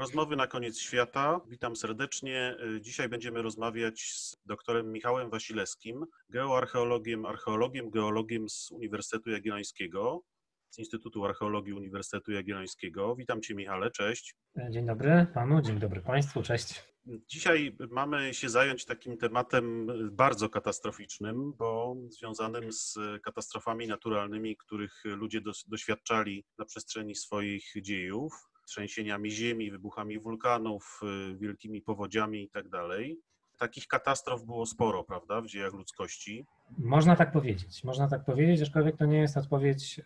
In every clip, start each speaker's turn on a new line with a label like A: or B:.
A: Rozmowy na koniec świata. Witam serdecznie. Dzisiaj będziemy rozmawiać z doktorem Michałem Wasilewskim, geoarcheologiem, archeologiem, geologiem z Uniwersytetu Jagiellońskiego, z Instytutu Archeologii Uniwersytetu Jagiellońskiego. Witam Cię Michale, cześć.
B: Dzień dobry Panu, dzień dobry Państwu, cześć.
A: Dzisiaj mamy się zająć takim tematem bardzo katastroficznym, bo związanym z katastrofami naturalnymi, których ludzie doświadczali na przestrzeni swoich dziejów trzęsieniami ziemi, wybuchami wulkanów, y, wielkimi powodziami itd. Tak Takich katastrof było sporo, prawda, w dziejach ludzkości.
B: Można tak powiedzieć, można tak powiedzieć, aczkolwiek to nie jest odpowiedź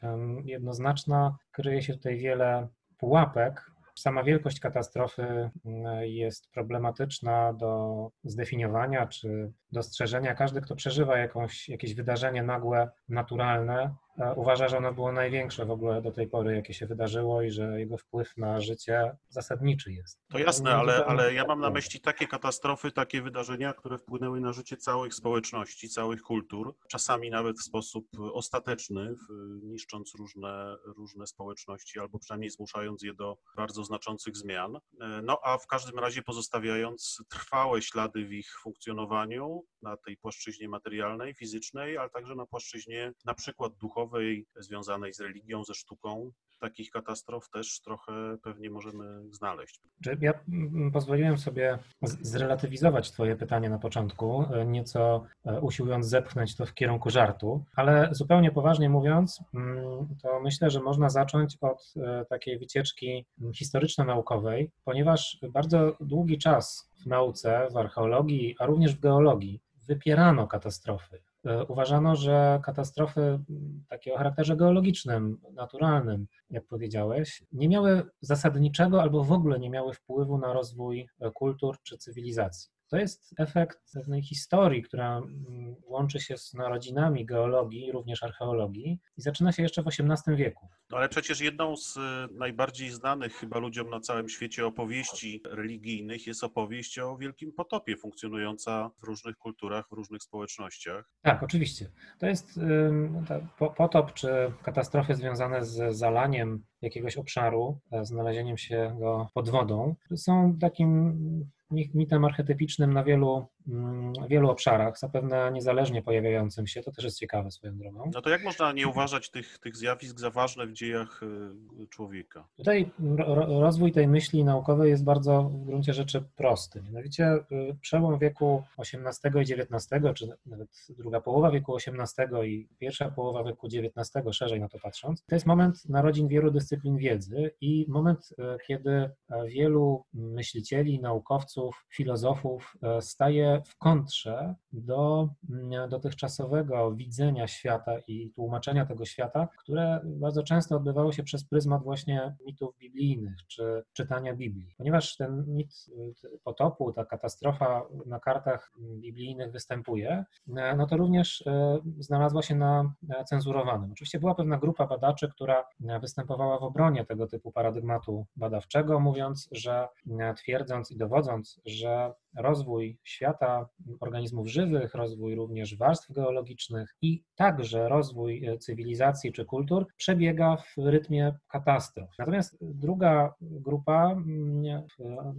B: jednoznaczna. Kryje się tutaj wiele pułapek, Sama wielkość katastrofy mm, jest problematyczna do zdefiniowania czy dostrzeżenia. Każdy, kto przeżywa jakąś, jakieś wydarzenie nagłe, naturalne, uważa, że ono było największe w ogóle do tej pory, jakie się wydarzyło i że jego wpływ na życie zasadniczy jest.
A: To jasne, ale, ale ja mam na myśli takie katastrofy, takie wydarzenia, które wpłynęły na życie całych społeczności, całych kultur, czasami nawet w sposób ostateczny, niszcząc różne, różne społeczności albo przynajmniej zmuszając je do bardzo znaczących zmian. E, no a w każdym razie pozostawiając trwałe ślady w ich funkcjonowaniu, na tej płaszczyźnie materialnej, fizycznej, ale także na płaszczyźnie na przykład duchowej, związanej z religią, ze sztuką. Takich katastrof też trochę pewnie możemy znaleźć.
B: Ja pozwoliłem sobie zrelatywizować Twoje pytanie na początku, e, nieco e, usiłując zepchnąć to w kierunku żartu, ale zupełnie poważnie mówiąc, to myślę, że można zacząć od e, takiej wycieczki historyczno-naukowej, ponieważ bardzo długi czas w nauce, w archeologii, a również w geologii wypierano katastrofy. E, uważano, że katastrofy takie o charakterze geologicznym, naturalnym, jak powiedziałeś, nie miały zasadniczego albo w ogóle nie miały wpływu na rozwój e, kultur czy cywilizacji. To jest efekt pewnej historii, która mm, łączy się z narodzinami geologii, również archeologii i zaczyna się jeszcze w XVIII wieku.
A: No ale przecież jedną z y, najbardziej znanych chyba ludziom na całym świecie opowieści religijnych jest opowieść o Wielkim Potopie, funkcjonująca w różnych kulturach, w różnych społecznościach.
B: Tak, oczywiście. To jest potop czy katastrofy związane z zalaniem jakiegoś obszaru, e, znalezieniem się go pod wodą, są takim mitem archetypicznym na wielu, mm, wielu obszarach, zapewne niezależnie pojawiającym się. To też jest ciekawe swoją drogą.
A: No to jak można nie uważać tych, tych zjawisk za ważne w dziejach y, człowieka?
B: Tutaj rozwój tej myśli naukowej jest bardzo w gruncie rzeczy prosty. Mianowicie y, przełom wieku XVIII i XIX, czy nawet druga połowa wieku XVIII i pierwsza połowa wieku XIX, szerzej na to patrząc, to jest moment narodzin wielu dyscyplin wiedzy i moment, y, kiedy wielu myślicieli, naukowców, filozofów e, w kontrze do mm, dotychczasowego widzenia świata i tłumaczenia tego świata, które bardzo często odbywało się przez pryzmat właśnie mitów biblijnych czy czytania Biblii. Ponieważ ten mit potopu, ta katastrofa na kartach biblijnych występuje, e, no to również e, znalazła się na cenzurowanym. Oczywiście była pewna grupa badaczy, która występowała w obronie tego typu paradygmatu badawczego, mówiąc, że twierdząc i dowodząc, że rozwój świata organizmów żywych, rozwój również warstw geologicznych i także rozwój e, cywilizacji czy kultur przebiega w rytmie katastrof. Natomiast druga grupa mm,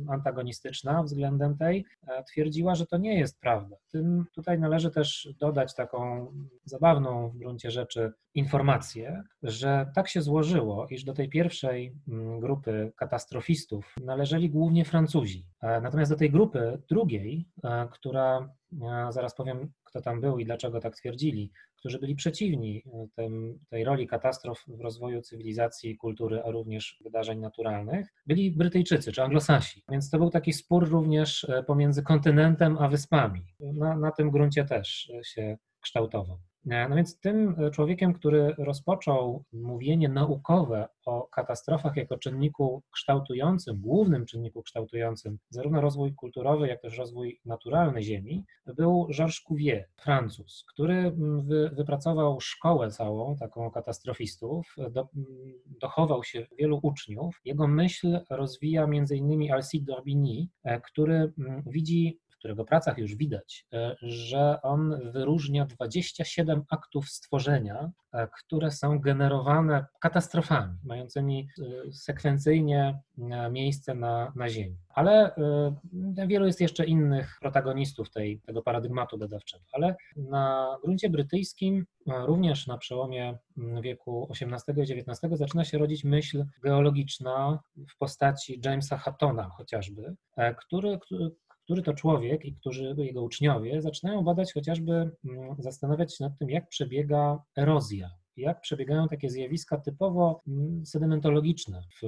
B: antagonistyczna względem tej e, twierdziła, że to nie jest prawda. Tym tutaj należy też dodać taką zabawną w gruncie rzeczy informację, że tak się złożyło, iż do tej pierwszej mm, grupy katastrofistów należeli głównie Francuzi. E, natomiast do tej grupy drugiej, e, która e, zaraz powiem, kto tam był i dlaczego tak twierdzili, którzy byli przeciwni tym, tej roli katastrof w rozwoju cywilizacji, kultury, a również wydarzeń naturalnych, byli Brytyjczycy czy Anglosasi. Więc to był taki spór również pomiędzy kontynentem a wyspami. Na, na tym gruncie też się kształtował. E, no więc tym człowiekiem, który rozpoczął mówienie naukowe o katastrofach jako czynniku kształtującym, głównym czynniku kształtującym zarówno rozwój kulturowy, jak też rozwój naturalny Ziemi, był Georges Cuvier, Francuz, który wy, wypracował szkołę całą, taką katastrofistów, do, dochował się wielu uczniów. Jego myśl rozwija m.in. Alcide d'Orbigny, e, który widzi którego pracach już widać, że on wyróżnia 27 aktów stworzenia, które są generowane katastrofami, mającymi sekwencyjnie miejsce na, na Ziemi. Ale wielu jest jeszcze innych protagonistów tej, tego paradygmatu badawczego, ale na gruncie brytyjskim, również na przełomie wieku XVIII i XIX, zaczyna się rodzić myśl geologiczna w postaci Jamesa Hattona chociażby, e, który, który to człowiek i którzy jego uczniowie zaczynają badać chociażby, zastanawiać się nad tym, jak przebiega erozja jak przebiegają takie zjawiska typowo mm, sedymentologiczne w,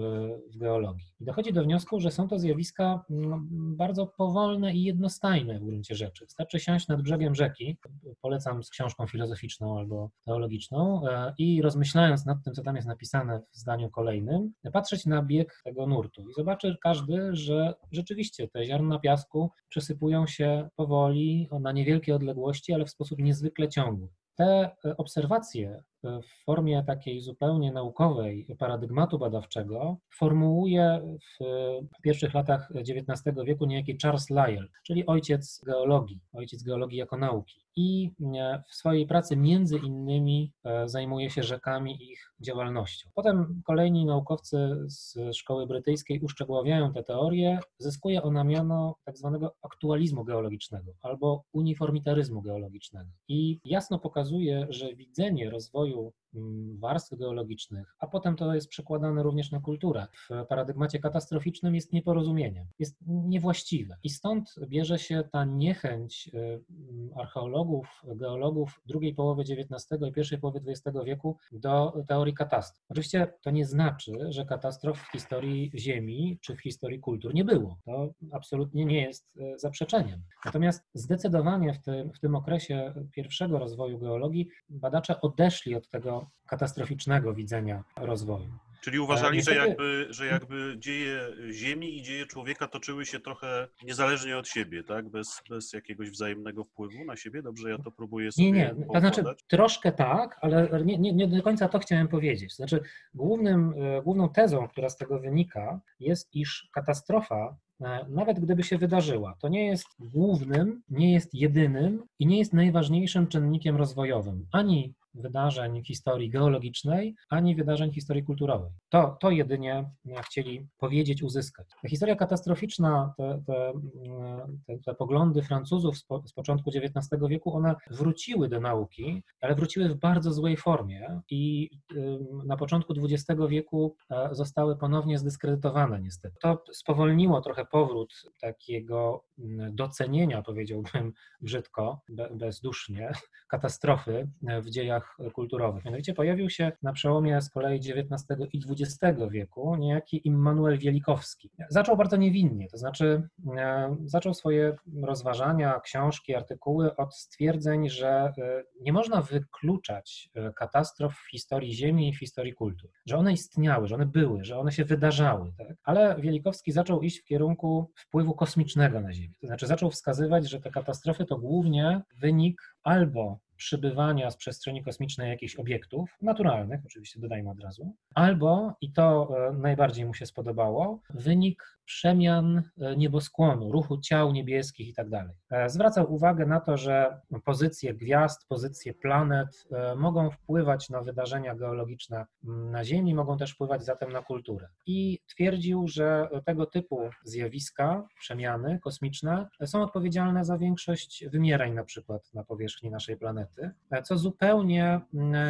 B: w geologii. I dochodzi do wniosku, że są to zjawiska no, bardzo powolne i jednostajne w gruncie rzeczy. Wystarczy siąść nad brzegiem rzeki, polecam z książką filozoficzną albo teologiczną e, i rozmyślając nad tym, co tam jest napisane w zdaniu kolejnym, patrzeć na bieg tego nurtu i zobaczy każdy, że rzeczywiście te ziarna piasku przesypują się powoli na niewielkie odległości, ale w sposób niezwykle ciągły. Te obserwacje w formie takiej zupełnie naukowej paradygmatu badawczego formułuje w pierwszych latach XIX wieku niejaki Charles Lyell, czyli ojciec geologii, ojciec geologii jako nauki. I e, w swojej pracy między innymi e, zajmuje się rzekami i ich działalnością. Potem kolejni naukowcy z szkoły brytyjskiej uszczegóławiają te teorie. Zyskuje ona miano tak zwanego aktualizmu geologicznego albo uniformitaryzmu geologicznego. I jasno pokazuje, że widzenie rozwoju warstw geologicznych, a potem to jest przekładane również na kulturę. W paradygmacie katastroficznym jest nieporozumienie, jest niewłaściwe. I stąd bierze się ta niechęć y, archeologów, geologów drugiej połowy XIX i pierwszej połowy XX wieku do teorii katastrof. Oczywiście to nie znaczy, że katastrof w historii Ziemi czy w historii kultur nie było. To absolutnie nie jest y, zaprzeczeniem. Natomiast zdecydowanie w tym, w tym okresie pierwszego rozwoju geologii badacze odeszli od tego katastroficznego widzenia rozwoju.
A: Czyli uważali, że jakby, że jakby dzieje Ziemi i dzieje człowieka toczyły się trochę niezależnie od siebie, tak? Bez, bez jakiegoś wzajemnego wpływu na siebie. Dobrze, ja to próbuję sobie
B: Nie, nie, to znaczy troszkę tak, ale nie, nie, nie do końca to chciałem powiedzieć. Znaczy głównym, e, główną tezą, która z tego wynika, jest, iż katastrofa e, nawet gdyby się wydarzyła, to nie jest głównym, nie jest jedynym i nie jest najważniejszym czynnikiem rozwojowym ani wydarzeń historii geologicznej, ani wydarzeń historii kulturowej. To, to jedynie chcieli powiedzieć, uzyskać. Ta historia katastroficzna, te, te, te, te poglądy Francuzów z, po, z początku XIX wieku, one wróciły do nauki, ale wróciły w bardzo złej formie i na początku XX wieku e, zostały ponownie zdyskredytowane niestety. To spowolniło trochę powrót takiego docenienia, powiedziałbym brzydko, bezdusznie, katastrofy w dziejach kulturowych. Mianowicie pojawił się na przełomie z kolei XIX i XX wieku niejaki Immanuel Wielikowski. Zaczął bardzo niewinnie, to znaczy e, zaczął swoje rozważania, książki, artykuły od stwierdzeń, że e, nie można wykluczać e, katastrof w historii Ziemi i w historii kultur, że one istniały, że one były, że one się wydarzały. Tak? Ale Wielikowski zaczął iść w kierunku wpływu kosmicznego na Ziemię. To znaczy zaczął wskazywać, że te katastrofy to głównie wynik albo przybywania z przestrzeni kosmicznej jakichś obiektów, naturalnych, oczywiście dodajmy od razu, albo, i to e, najbardziej mu się spodobało, wynik przemian e, nieboskłonu, ruchu ciał niebieskich i tak. E, zwracał uwagę na to, że pozycje gwiazd, pozycje planet mogą wpływać na wydarzenia geologiczne na Ziemi, mogą też wpływać zatem na kulturę. I twierdził, że tego typu zjawiska, przemiany kosmiczne są odpowiedzialne za większość wymierań na przykład na powierzchni naszej planety co zupełnie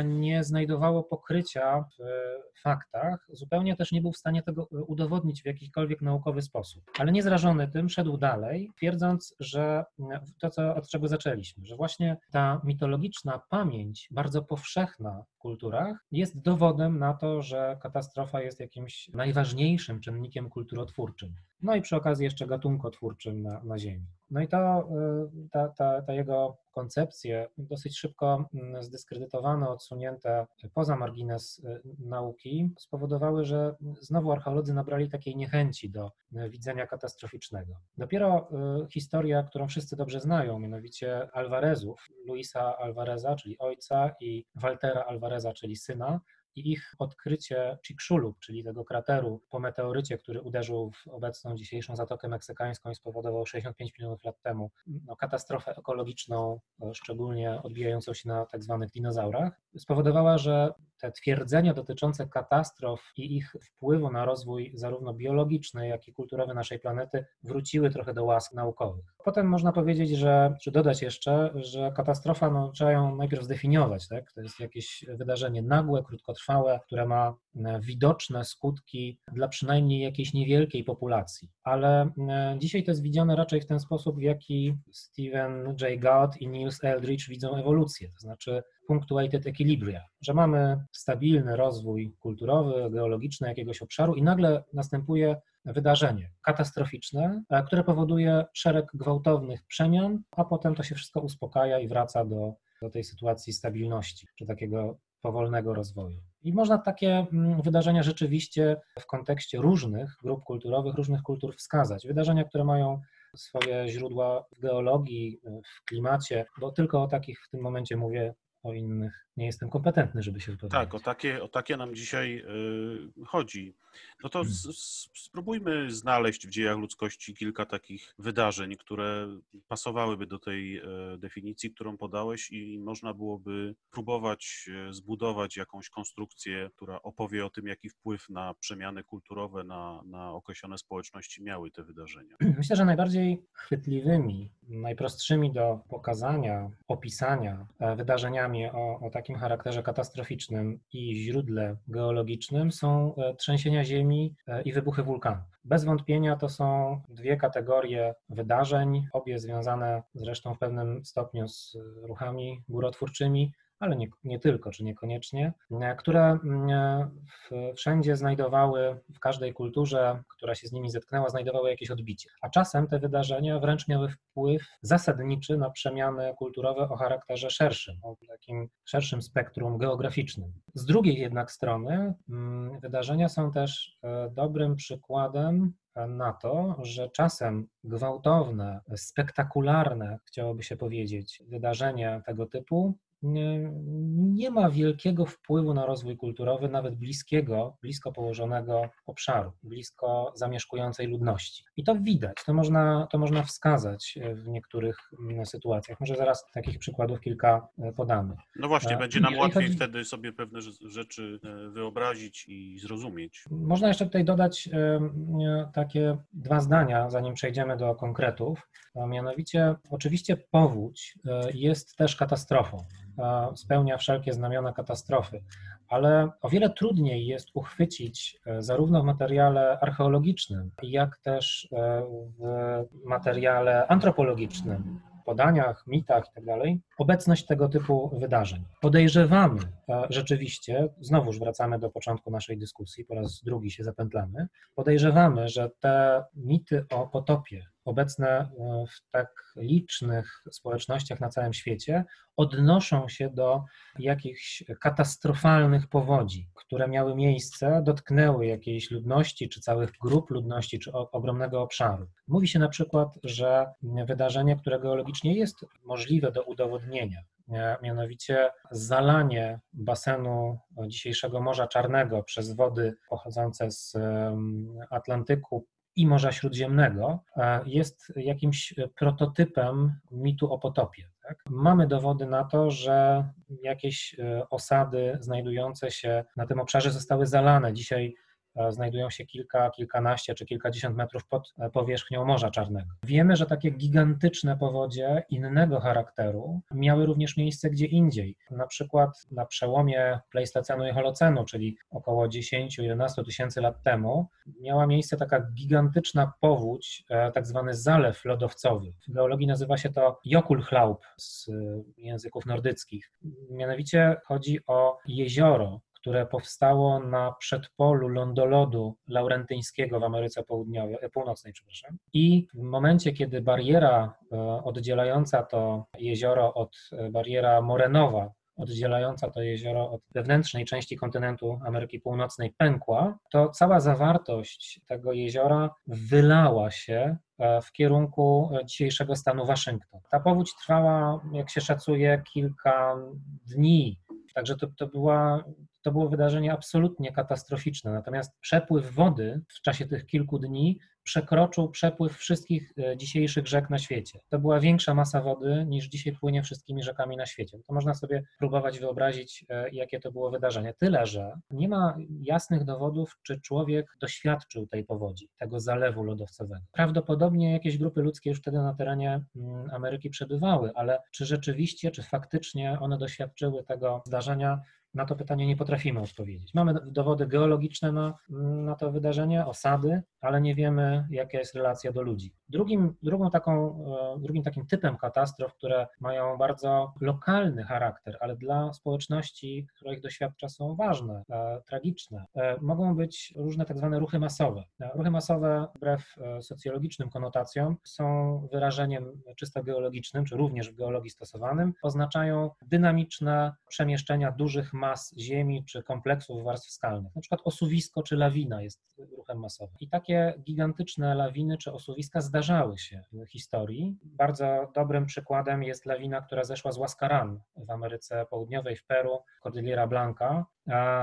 B: nie znajdowało pokrycia w faktach, zupełnie też nie był w stanie tego udowodnić w jakikolwiek naukowy sposób. Ale niezrażony tym szedł dalej, twierdząc, że mm, to, co, od czego zaczęliśmy, że właśnie ta mitologiczna pamięć, bardzo powszechna w kulturach, jest dowodem na to, że katastrofa jest jakimś najważniejszym czynnikiem kulturotwórczym. No i przy okazji jeszcze gatunkotwórczym na, na Ziemi. No i to, y, ta, ta, ta jego koncepcje dosyć szybko mm, zdyskredytowane, odsunięte poza margines y, nauki, spowodowały, że znowu archeolodzy nabrali takiej niechęci do y, widzenia katastroficznego. Dopiero historia, którą wszyscy dobrze znają, mianowicie Alvarezów, Luisa Alvareza, czyli ojca i Waltera Alvareza, czyli syna, ich odkrycie Chicxulub, czyli tego krateru po meteorycie, który uderzył w obecną dzisiejszą Zatokę Meksykańską i spowodował 65 milionów lat temu no, katastrofę ekologiczną, e, szczególnie odbijającą się na tak zwanych dinozaurach, spowodowała, że te twierdzenia dotyczące katastrof i ich wpływu na rozwój zarówno biologiczny, jak i kulturowy naszej planety wróciły trochę do łask naukowych. Potem można powiedzieć, że, czy dodać jeszcze, że katastrofa, no, trzeba ją najpierw zdefiniować, tak? To jest jakieś wydarzenie nagłe, krótkotrwałe, które ma e, widoczne skutki dla przynajmniej jakiejś niewielkiej populacji. Ale e, dzisiaj to jest widziane raczej w ten sposób, w jaki Stephen J. Gott i Niels Eldridge widzą ewolucję, to znaczy punctuated equilibria, że mamy stabilny rozwój kulturowy, geologiczny jakiegoś obszaru i nagle następuje wydarzenie katastroficzne, e, które powoduje szereg gwałtownych przemian, a potem to się wszystko uspokaja i wraca do, do tej sytuacji stabilności, czy takiego powolnego rozwoju. I można takie mm, wydarzenia rzeczywiście w kontekście różnych grup kulturowych, różnych kultur wskazać. Wydarzenia, które mają swoje źródła w geologii, w klimacie, bo tylko o takich w tym momencie mówię, o innych nie jestem kompetentny, żeby się wypowiedzieć.
A: Tak, o takie, o takie nam dzisiaj y, chodzi. No to spróbujmy znaleźć w dziejach ludzkości kilka takich wydarzeń, które pasowałyby do tej e, definicji, którą podałeś i można byłoby próbować e, zbudować jakąś konstrukcję, która opowie o tym, jaki wpływ na przemiany kulturowe, na, na określone społeczności miały te wydarzenia.
B: Myślę, że najbardziej chwytliwymi, najprostszymi do pokazania, opisania e, wydarzeniami o, o takim charakterze katastroficznym i źródle geologicznym są trzęsienia ziemi e, i wybuchy wulkanów. Bez wątpienia to są dwie kategorie wydarzeń, obie związane zresztą w pewnym stopniu z ruchami górotwórczymi, ale nie, nie tylko, czy niekoniecznie, e, które mm, e, wszędzie znajdowały, w każdej kulturze, która się z nimi zetknęła, znajdowały jakieś odbicie. A czasem te wydarzenia wręcz miały wpływ zasadniczy na przemiany kulturowe o charakterze szerszym, o takim szerszym spektrum geograficznym. Z drugiej jednak strony, mm, wydarzenia są też e, dobrym przykładem na to, że czasem gwałtowne, spektakularne, chciałoby się powiedzieć, wydarzenia tego typu nie, nie ma wielkiego wpływu na rozwój kulturowy, nawet bliskiego, blisko położonego obszaru, blisko zamieszkującej ludności. I to widać, to można, to można wskazać w niektórych mm, sytuacjach. Może zaraz takich przykładów kilka e, podamy.
A: No właśnie, e, będzie nam łatwiej chodzi... wtedy sobie pewne rzeczy e, wyobrazić i zrozumieć.
B: Można jeszcze tutaj dodać takie dwa zdania, zanim przejdziemy do konkretów. A mianowicie, oczywiście powódź jest też katastrofą spełnia wszelkie znamiona katastrofy, ale o wiele trudniej jest uchwycić e, zarówno w materiale archeologicznym, jak też e, w materiale antropologicznym, podaniach, mitach itd., tak obecność tego typu wydarzeń. Podejrzewamy rzeczywiście, znowuż wracamy do początku naszej dyskusji, po raz drugi się zapętlamy, podejrzewamy, że te mity o potopie, obecne e, w tak licznych społecznościach na całym świecie, odnoszą się do jakichś katastrofalnych powodzi, które miały miejsce, dotknęły jakiejś ludności, czy całych grup ludności, czy ogromnego obszaru. Mówi się na przykład, że wydarzenie, które geologicznie jest możliwe do udowodnienia, mianowicie zalanie basenu dzisiejszego Morza Czarnego przez wody pochodzące z Atlantyku i Morza Śródziemnego e, jest jakimś prototypem mitu o potopie. Tak? Mamy dowody na to, że jakieś e, osady znajdujące się na tym obszarze zostały zalane. Dzisiaj znajdują się kilka, kilkanaście czy kilkadziesiąt metrów pod e, powierzchnią Morza Czarnego. Wiemy, że takie gigantyczne powodzie innego charakteru miały również miejsce gdzie indziej. Na przykład na przełomie Pleistocenu i Holocenu, czyli około 10-11 tysięcy lat temu, miała miejsce taka gigantyczna powódź, e, tak zwany zalew lodowcowy. W geologii nazywa się to Jokulhlaub z języków nordyckich. Mianowicie chodzi o jezioro, które powstało na przedpolu lądolodu laurentyńskiego w Ameryce Południowej, e, Północnej. Przepraszam. I w momencie, kiedy bariera e, oddzielająca to jezioro od e, bariera morenowa, oddzielająca to jezioro od wewnętrznej części kontynentu Ameryki Północnej pękła, to cała zawartość tego jeziora wylała się w kierunku dzisiejszego stanu Waszyngton. Ta powódź trwała, jak się szacuje, kilka dni. Także to, to była to było wydarzenie absolutnie katastroficzne. Natomiast przepływ wody w czasie tych kilku dni przekroczył przepływ wszystkich e, dzisiejszych rzek na świecie. To była większa masa wody niż dzisiaj płynie wszystkimi rzekami na świecie. To można sobie próbować wyobrazić, e, jakie to było wydarzenie. Tyle, że nie ma jasnych dowodów, czy człowiek doświadczył tej powodzi, tego zalewu lodowcowego. Prawdopodobnie jakieś grupy ludzkie już wtedy na terenie mm, Ameryki przebywały, ale czy rzeczywiście, czy faktycznie one doświadczyły tego zdarzenia, na to pytanie nie potrafimy odpowiedzieć. Mamy dowody geologiczne na, na to wydarzenie, osady, ale nie wiemy, jaka jest relacja do ludzi. Drugim, drugą taką, e, drugim takim typem katastrof, które mają bardzo lokalny charakter, ale dla społeczności, które ich doświadcza, są ważne, e, tragiczne, e, mogą być różne tak zwane ruchy masowe. Ruchy masowe, wbrew socjologicznym konotacjom, są wyrażeniem czysto geologicznym, czy również w geologii stosowanym, oznaczają dynamiczne przemieszczenia dużych mas ziemi czy kompleksów warstw skalnych. Na przykład osuwisko czy lawina jest ruchem masowym. I takie gigantyczne lawiny czy osuwiska zdarzały się w historii. Bardzo dobrym przykładem jest lawina, która zeszła z Huascaran w Ameryce Południowej, w Peru, Cordillera Blanca,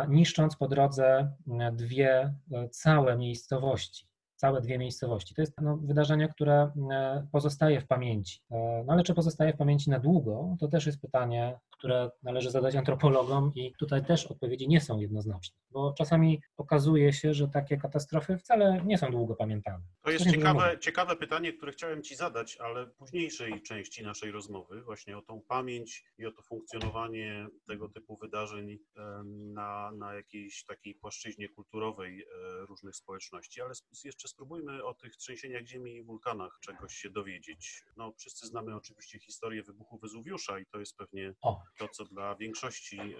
B: niszcząc po drodze dwie całe miejscowości całe dwie miejscowości. To jest no, wydarzenie, które e, pozostaje w pamięci. E, no ale czy pozostaje w pamięci na długo, to też jest pytanie, które należy zadać antropologom i tutaj też odpowiedzi nie są jednoznaczne, bo czasami okazuje się, że takie katastrofy wcale nie są długo pamiętane.
A: To jest ciekawe, ciekawe pytanie, które chciałem Ci zadać, ale w późniejszej części naszej rozmowy, właśnie o tą pamięć i o to funkcjonowanie tego typu wydarzeń na, na jakiejś takiej płaszczyźnie kulturowej e, różnych społeczności, ale jeszcze spróbujmy o tych trzęsieniach ziemi i wulkanach czegoś się dowiedzieć. No, wszyscy znamy oczywiście historię wybuchu Wezuwiusza i to jest pewnie o to, co dla większości e,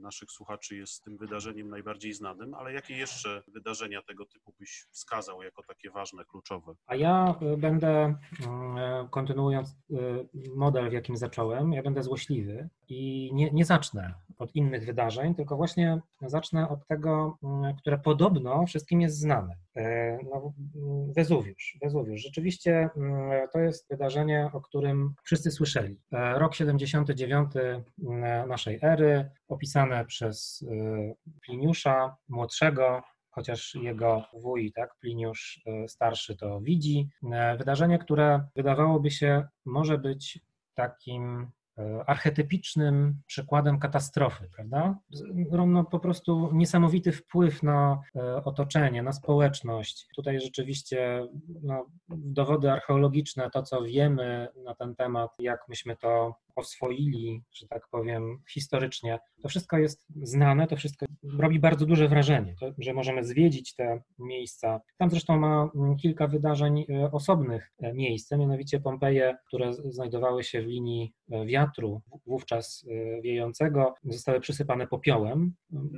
A: naszych słuchaczy jest tym wydarzeniem najbardziej znanym, ale jakie jeszcze wydarzenia tego typu byś wskazał jako takie ważne, kluczowe?
B: A ja e, będę, e, kontynuując model, w jakim zacząłem, ja będę złośliwy i nie, nie zacznę od innych wydarzeń, tylko właśnie zacznę od tego, które podobno wszystkim jest znane. No, Wezuwiusz. Wezuwiusz. Rzeczywiście to jest wydarzenie, o którym wszyscy słyszeli. Rok 79 naszej ery, opisane przez y, Pliniusza młodszego, chociaż jego wuj, tak, Pliniusz starszy to widzi. Wydarzenie, które wydawałoby się może być takim E, archetypicznym przykładem katastrofy, prawda? No, po prostu niesamowity wpływ na e, otoczenie, na społeczność. Tutaj rzeczywiście no, dowody archeologiczne, to co wiemy na ten temat, jak myśmy to oswoili, że tak powiem, historycznie, to wszystko jest znane, to wszystko robi bardzo duże wrażenie, to, że możemy zwiedzić te miejsca. Tam zresztą ma mm, kilka wydarzeń e, osobnych miejsc, mianowicie Pompeje, które znajdowały się w linii wiatru, wówczas wiejącego, zostały przysypane popiołem.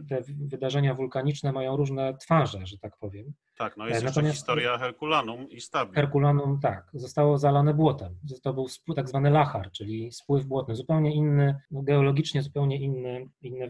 B: Te wydarzenia wulkaniczne mają różne twarze, że tak powiem.
A: Tak, no jest Natomiast historia Herkulanum i Stabi.
B: Herkulanum, tak, zostało zalane błotem. To był tak zwany lachar, czyli spływ błotny, zupełnie inny, no, geologicznie zupełnie inny, inny,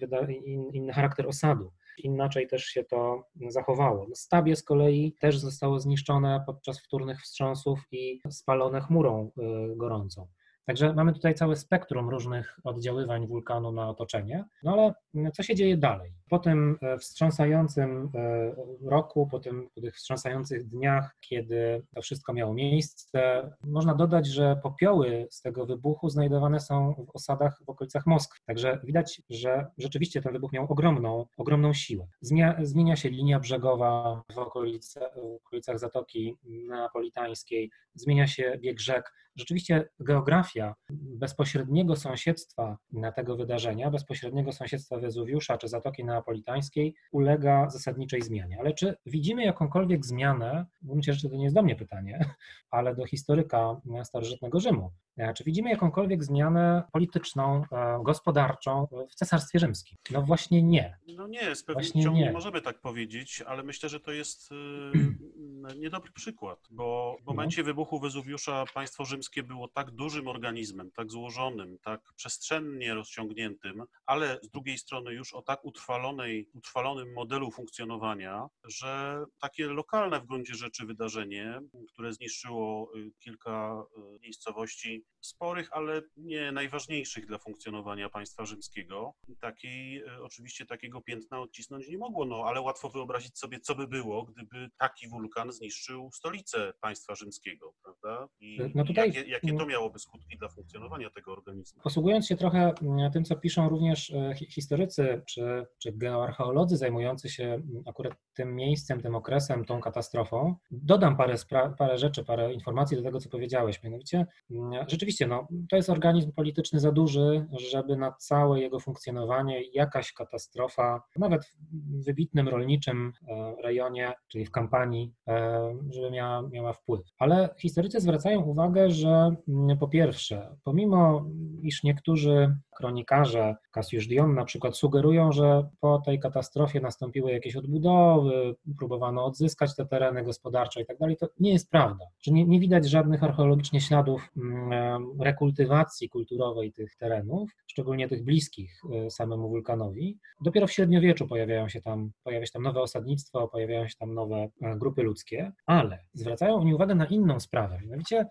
B: inny charakter osadu. Inaczej też się to zachowało. No, Stabie z kolei też zostało zniszczone podczas wtórnych wstrząsów i spalone chmurą y, gorącą. Także mamy tutaj całe spektrum różnych oddziaływań wulkanu na otoczenie. No ale co się dzieje dalej? Po tym e, wstrząsającym e, roku, po, tym, po tych wstrząsających dniach, kiedy to wszystko miało miejsce, można dodać, że popioły z tego wybuchu znajdowane są w osadach w okolicach Moskwy. Także widać, że rzeczywiście ten wybuch miał ogromną, ogromną siłę. Zmienia, zmienia się linia brzegowa w, okolice, w okolicach Zatoki Neapolitańskiej, zmienia się bieg rzek. Rzeczywiście geografia bezpośredniego sąsiedztwa tego wydarzenia, bezpośredniego sąsiedztwa Wezuwiusza czy Zatoki Neapolitańskiej ulega zasadniczej zmianie. Ale czy widzimy jakąkolwiek zmianę, myślę, że to nie jest do mnie pytanie, ale do historyka starożytnego Rzymu, czy widzimy jakąkolwiek zmianę polityczną, e, gospodarczą w Cesarstwie Rzymskim? No właśnie nie.
A: No nie, z pewnością nie możemy tak powiedzieć, ale myślę, że to jest y, niedobry przykład, bo w momencie wybuchu Wezuwiusza państwo rzymskie było tak dużym organizmem, tak złożonym, tak przestrzennie rozciągniętym, ale z drugiej strony już o tak utrwalonej, utrwalonym modelu funkcjonowania, że takie lokalne w gruncie rzeczy wydarzenie, które zniszczyło y, kilka y, miejscowości sporych, ale nie najważniejszych dla funkcjonowania państwa rzymskiego, takiej, y, oczywiście takiego piętna odcisnąć nie mogło, no ale łatwo wyobrazić sobie, co by było, gdyby taki wulkan zniszczył stolicę państwa rzymskiego, prawda? I no tutaj, jakie, jakie to miałoby skutki dla funkcjonowania tego organizmu?
B: Posługując się trochę mm, tym, co piszą również e, historycy czy, czy geoarcheolodzy zajmujący się mm, akurat tym miejscem, tym okresem, tą katastrofą, dodam parę, parę rzeczy, parę informacji do tego, co powiedziałeś. Mianowicie, mm, rzeczywiście, no, to jest organizm polityczny za duży, żeby na całe jego funkcjonowanie jakaś katastrofa, nawet w wybitnym rolniczym e, rejonie, czyli w kampanii, e, żeby miała, miała wpływ. Ale historycy zwracają uwagę, że po pierwsze, pomimo iż niektórzy kronikarze, Cassius Dion na przykład, sugerują, że po tej katastrofie nastąpiły jakieś odbudowy, próbowano odzyskać te tereny gospodarcze i tak to nie jest prawda. Że nie, nie widać żadnych archeologicznie śladów mm, rekultywacji kulturowej tych terenów, szczególnie tych bliskich e, samemu wulkanowi. Dopiero w średniowieczu pojawiają się tam, pojawia się tam nowe osadnictwo, pojawiają się tam nowe e, grupy ludzkie, ale zwracają oni uwagę na inną sprawę. Mianowicie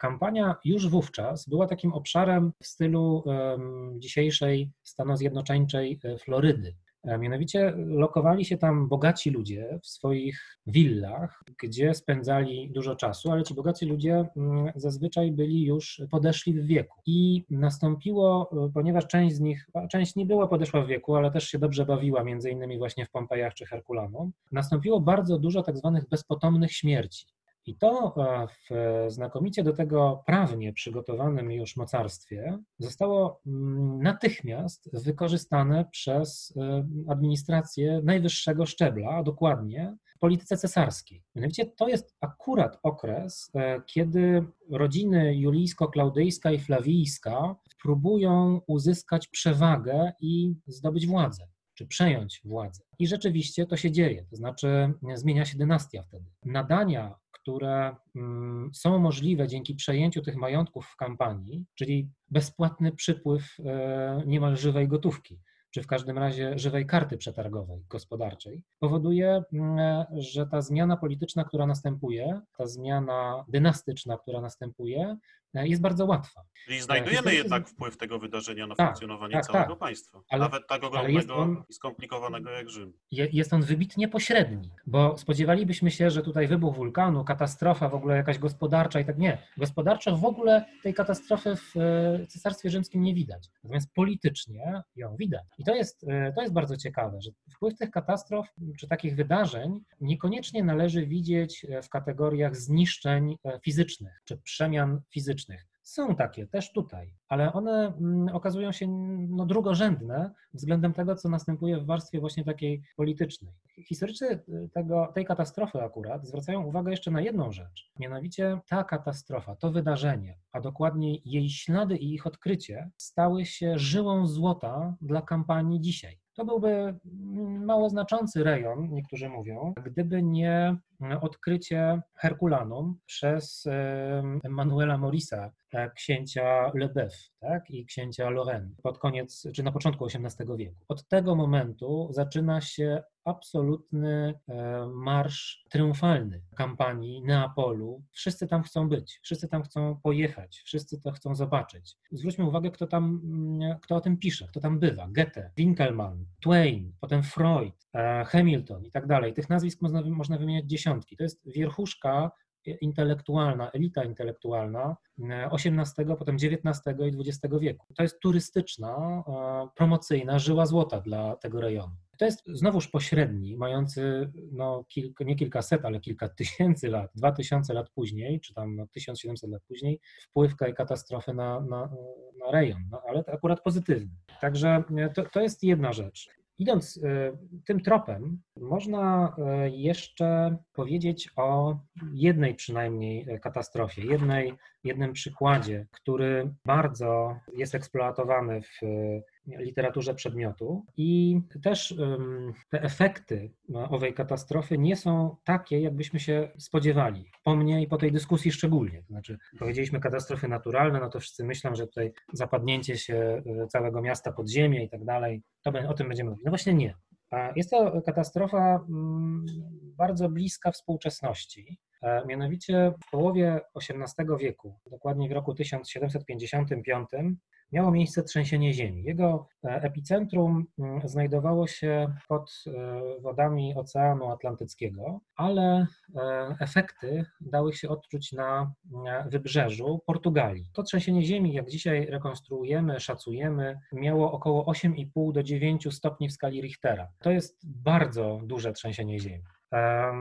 B: kampania już wówczas była takim obszarem w stylu um, dzisiejszej stanozjednoczeńczej e, Florydy. E, mianowicie lokowali się tam bogaci ludzie w swoich willach, gdzie spędzali dużo czasu, ale ci bogaci ludzie mm, zazwyczaj byli już podeszli w wieku. I nastąpiło, e, ponieważ część z nich, część nie była podeszła w wieku, ale też się dobrze bawiła, między innymi właśnie w Pompejach czy Herkulanum, nastąpiło bardzo dużo tak zwanych bezpotomnych śmierci. I to e, w znakomicie do tego prawnie przygotowanym już mocarstwie zostało mm, natychmiast wykorzystane przez e, administrację najwyższego szczebla, a dokładnie polityce cesarskiej. Mianowicie to jest akurat okres, e, kiedy rodziny julijsko-klaudyjska i flawijska próbują uzyskać przewagę i zdobyć władzę czy przejąć władzę. I rzeczywiście to się dzieje, to znaczy zmienia się dynastia wtedy. Nadania które mm, są możliwe dzięki przejęciu tych majątków w kampanii, czyli bezpłatny przypływ e, niemal żywej gotówki czy w każdym razie żywej karty przetargowej, gospodarczej, powoduje, mm, że ta zmiana polityczna, która następuje, ta zmiana dynastyczna, która następuje, e, jest bardzo łatwa.
A: Czyli znajdujemy jednak wpływ tego wydarzenia na tak, funkcjonowanie tak, całego tak. państwa, ale, nawet tak ogromnego on, i skomplikowanego jak Rzym.
B: Jest on wybitnie pośredni, bo spodziewalibyśmy się, że tutaj wybuch wulkanu, katastrofa w ogóle jakaś gospodarcza i tak nie. Gospodarczo w ogóle tej katastrofy w e, Cesarstwie Rzymskim nie widać, natomiast politycznie ją widać. I to jest, e, to jest bardzo ciekawe, że wpływ tych katastrof czy takich wydarzeń niekoniecznie należy widzieć e, w kategoriach zniszczeń e, fizycznych czy przemian fizycznych. Są takie też tutaj, ale one mm, okazują się no, drugorzędne względem tego, co następuje w warstwie właśnie takiej politycznej. Historycy tego, tej katastrofy akurat zwracają uwagę jeszcze na jedną rzecz, mianowicie ta katastrofa, to wydarzenie, a dokładniej jej ślady i ich odkrycie stały się żyłą złota dla kampanii dzisiaj. To byłby mało znaczący rejon, niektórzy mówią, gdyby nie odkrycie Herkulanum przez Manuela Morisa, księcia Lebeuf tak, i księcia Lorraine pod koniec, czy na początku XVIII wieku. Od tego momentu zaczyna się absolutny e, marsz triumfalny kampanii Neapolu. Wszyscy tam chcą być, wszyscy tam chcą pojechać, wszyscy to chcą zobaczyć. Zwróćmy uwagę, kto tam, mm, kto o tym pisze, kto tam bywa. Goethe, Winkelmann, Twain, potem Freud, e, Hamilton i tak dalej. Tych nazwisk można, można wymieniać dziesiątki. To jest wierchuszka intelektualna, elita intelektualna XVIII, potem XIX i XX wieku. To jest turystyczna, e, promocyjna żyła złota dla tego rejonu. To jest znowuż pośredni, mający no, kilka, nie kilkaset, ale kilka tysięcy lat, dwa tysiące lat później, czy tam no, 1700 lat później, wpływ katastrofy na, na, na rejon, no, ale akurat pozytywny. Także e, to, to jest jedna rzecz. Idąc y, tym tropem, można y, jeszcze powiedzieć o jednej przynajmniej y, katastrofie, jednej, jednym przykładzie, który bardzo jest eksploatowany w literaturze przedmiotu i też te efekty owej katastrofy nie są takie, jakbyśmy się spodziewali. Po mnie i po tej dyskusji szczególnie. To znaczy, powiedzieliśmy katastrofy naturalne, no to wszyscy myślą, że tutaj zapadnięcie się e, całego miasta pod ziemię i tak dalej, to o tym będziemy mówić. No właśnie nie. Jest to katastrofa mm, bardzo bliska współczesności. E, mianowicie w połowie XVIII wieku, dokładnie w roku 1755, miało miejsce trzęsienie ziemi. Jego e, epicentrum mm, znajdowało się pod e, wodami Oceanu Atlantyckiego, ale efekty dały się odczuć na wybrzeżu Portugalii. To trzęsienie ziemi, jak dzisiaj rekonstruujemy, szacujemy, miało około 8,5 do 9 stopni w skali Richtera. To jest bardzo duże trzęsienie ziemi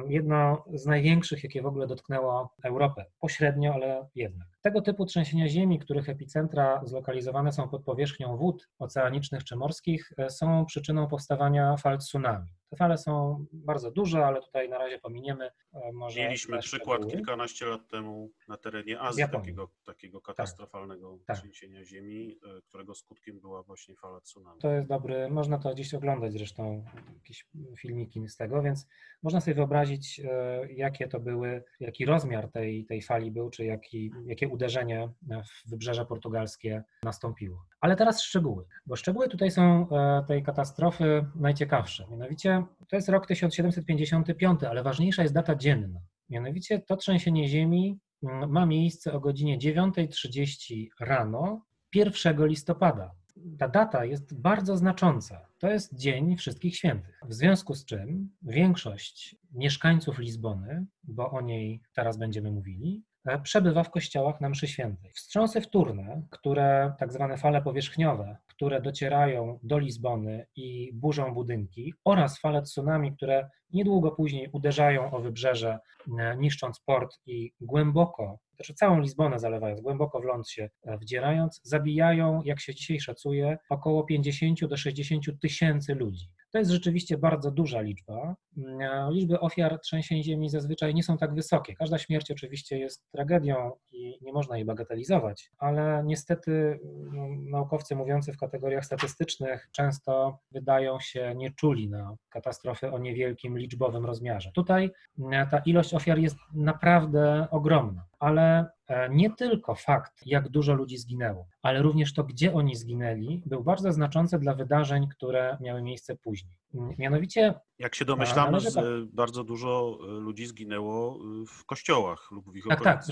B: jedno z największych, jakie w ogóle dotknęło Europę. Pośrednio, ale jednak. Tego typu trzęsienia ziemi, których epicentra zlokalizowane są pod powierzchnią wód oceanicznych czy morskich, e, są przyczyną powstawania fal tsunami. Te fale są bardzo duże, ale tutaj na razie pominiemy.
A: E, może Mieliśmy przykład kilkanaście lat temu na terenie Azji takiego, takiego tak. katastrofalnego tak. trzęsienia ziemi, e, którego skutkiem była właśnie fala tsunami.
B: To jest dobry, można to gdzieś oglądać zresztą, jakieś filmiki z tego, więc można sobie wyobrazić, jakie to były, jaki rozmiar tej, tej fali był, czy jaki, jakie uderzenie w wybrzeże portugalskie nastąpiło. Ale teraz szczegóły, bo szczegóły tutaj są e, tej katastrofy najciekawsze. Mianowicie to jest rok 1755, ale ważniejsza jest data dzienna. Mianowicie to trzęsienie ziemi mm, ma miejsce o godzinie 9.30 rano 1 listopada. Ta data jest bardzo znacząca. To jest Dzień Wszystkich Świętych. W związku z czym większość mieszkańców Lizbony, bo o niej teraz będziemy mówili, przebywa w kościołach na mszy świętej. Wstrząsy wtórne, które, tak zwane fale powierzchniowe, które docierają do Lizbony i burzą budynki, oraz fale tsunami, które niedługo później uderzają o wybrzeże, e, niszcząc port i głęboko, znaczy całą Lizbonę zalewając, głęboko w ląd się e, wdzierając, zabijają, jak się dzisiaj szacuje, około 50 do 60 tysięcy ludzi. To jest rzeczywiście bardzo duża liczba. Mm, liczby ofiar trzęsień ziemi zazwyczaj nie są tak wysokie. Każda śmierć oczywiście jest tragedią i nie można jej bagatelizować, ale niestety no, naukowcy mówiący w kategoriach statystycznych często wydają się nieczuli na katastrofy o niewielkim liczbowym rozmiarze. Tutaj mm, ta ilość ofiar jest naprawdę ogromna, ale nie tylko fakt, jak dużo ludzi zginęło, ale również to, gdzie oni zginęli, był bardzo znaczący dla wydarzeń, które miały miejsce później. Mianowicie.
A: Jak się domyślamy, tak. bardzo dużo e, ludzi zginęło e, w kościołach lub w ich
B: Tak, tak.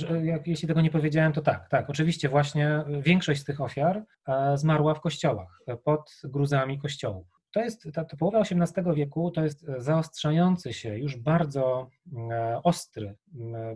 B: Jeśli tego nie powiedziałem, to tak. Tak, oczywiście właśnie większość z tych ofiar zmarła w kościołach, pod gruzami kościołów. To jest, ta, połowa XVIII wieku to jest zaostrzający się, już bardzo e, ostry,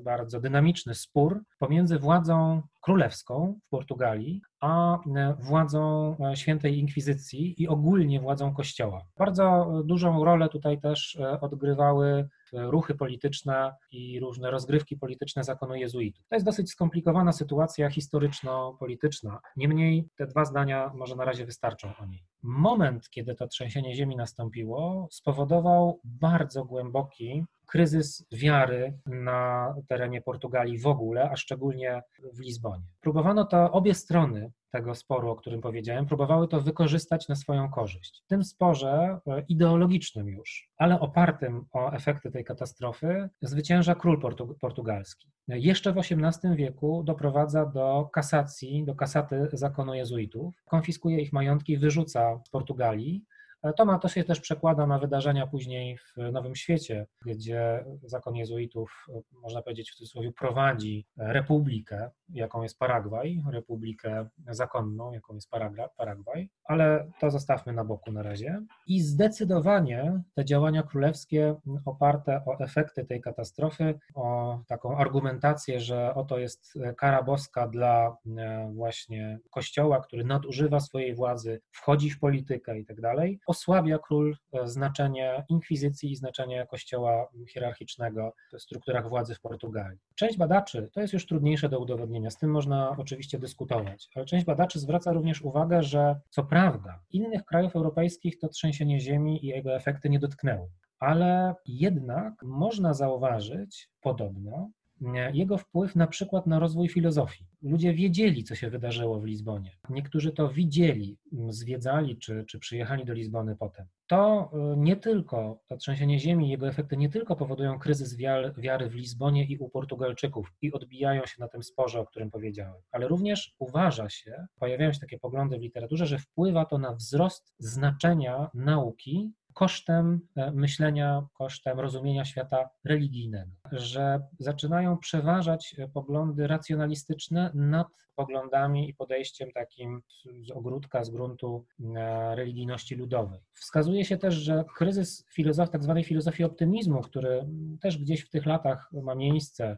B: bardzo dynamiczny spór pomiędzy władzą królewską w Portugalii, a e, władzą e, świętej inkwizycji i ogólnie władzą kościoła. Bardzo dużą rolę tutaj też odgrywały ruchy polityczne i różne rozgrywki polityczne zakonu jezuitów. To jest dosyć skomplikowana sytuacja historyczno-polityczna. Niemniej te dwa zdania może na razie wystarczą o niej. Moment, kiedy to trzęsienie ziemi nastąpiło, spowodował bardzo głęboki kryzys wiary na terenie Portugalii w ogóle, a szczególnie w Lizbonie. Próbowano to obie strony tego sporu, o którym powiedziałem, próbowały to wykorzystać na swoją korzyść. W tym sporze e, ideologicznym już, ale opartym o efekty tej katastrofy, zwycięża król portugalski. Jeszcze w XVIII wieku doprowadza do kasacji, do kasaty zakonu jezuitów, konfiskuje ich majątki, wyrzuca z Portugalii, to, to się też przekłada na wydarzenia później w Nowym Świecie, gdzie zakon jezuitów, można powiedzieć w cudzysłowie, prowadzi republikę, jaką jest Paragwaj, republikę zakonną, jaką jest Paragwaj, ale to zostawmy na boku na razie. I zdecydowanie te działania królewskie oparte o efekty tej katastrofy, o taką argumentację, że oto jest kara boska dla e, właśnie kościoła, który nadużywa swojej władzy, wchodzi w politykę i tak dalej, osłabia król e, znaczenie inkwizycji i znaczenie kościoła hierarchicznego w strukturach władzy w Portugalii. Część badaczy, to jest już trudniejsze do udowodnienia, z tym można oczywiście dyskutować, ale część badaczy zwraca również uwagę, że co prawda innych krajów europejskich to trzęsienie ziemi i jego efekty nie dotknęły, ale jednak można zauważyć podobno, jego wpływ na przykład na rozwój filozofii. Ludzie wiedzieli, co się wydarzyło w Lizbonie. Niektórzy to widzieli, zwiedzali czy, czy przyjechali do Lizbony potem. To y, nie tylko, to trzęsienie ziemi, jego efekty nie tylko powodują kryzys wiary w Lizbonie i u Portugalczyków i odbijają się na tym sporze, o którym powiedziałem, ale również uważa się, pojawiają się takie poglądy w literaturze, że wpływa to na wzrost znaczenia nauki kosztem e, myślenia, kosztem rozumienia świata religijnego, że zaczynają przeważać e, poglądy racjonalistyczne nad poglądami i podejściem takim z ogródka, z gruntu e, religijności ludowej. Wskazuje się też, że kryzys filozof, tak zwanej filozofii optymizmu, który też gdzieś w tych latach ma miejsce,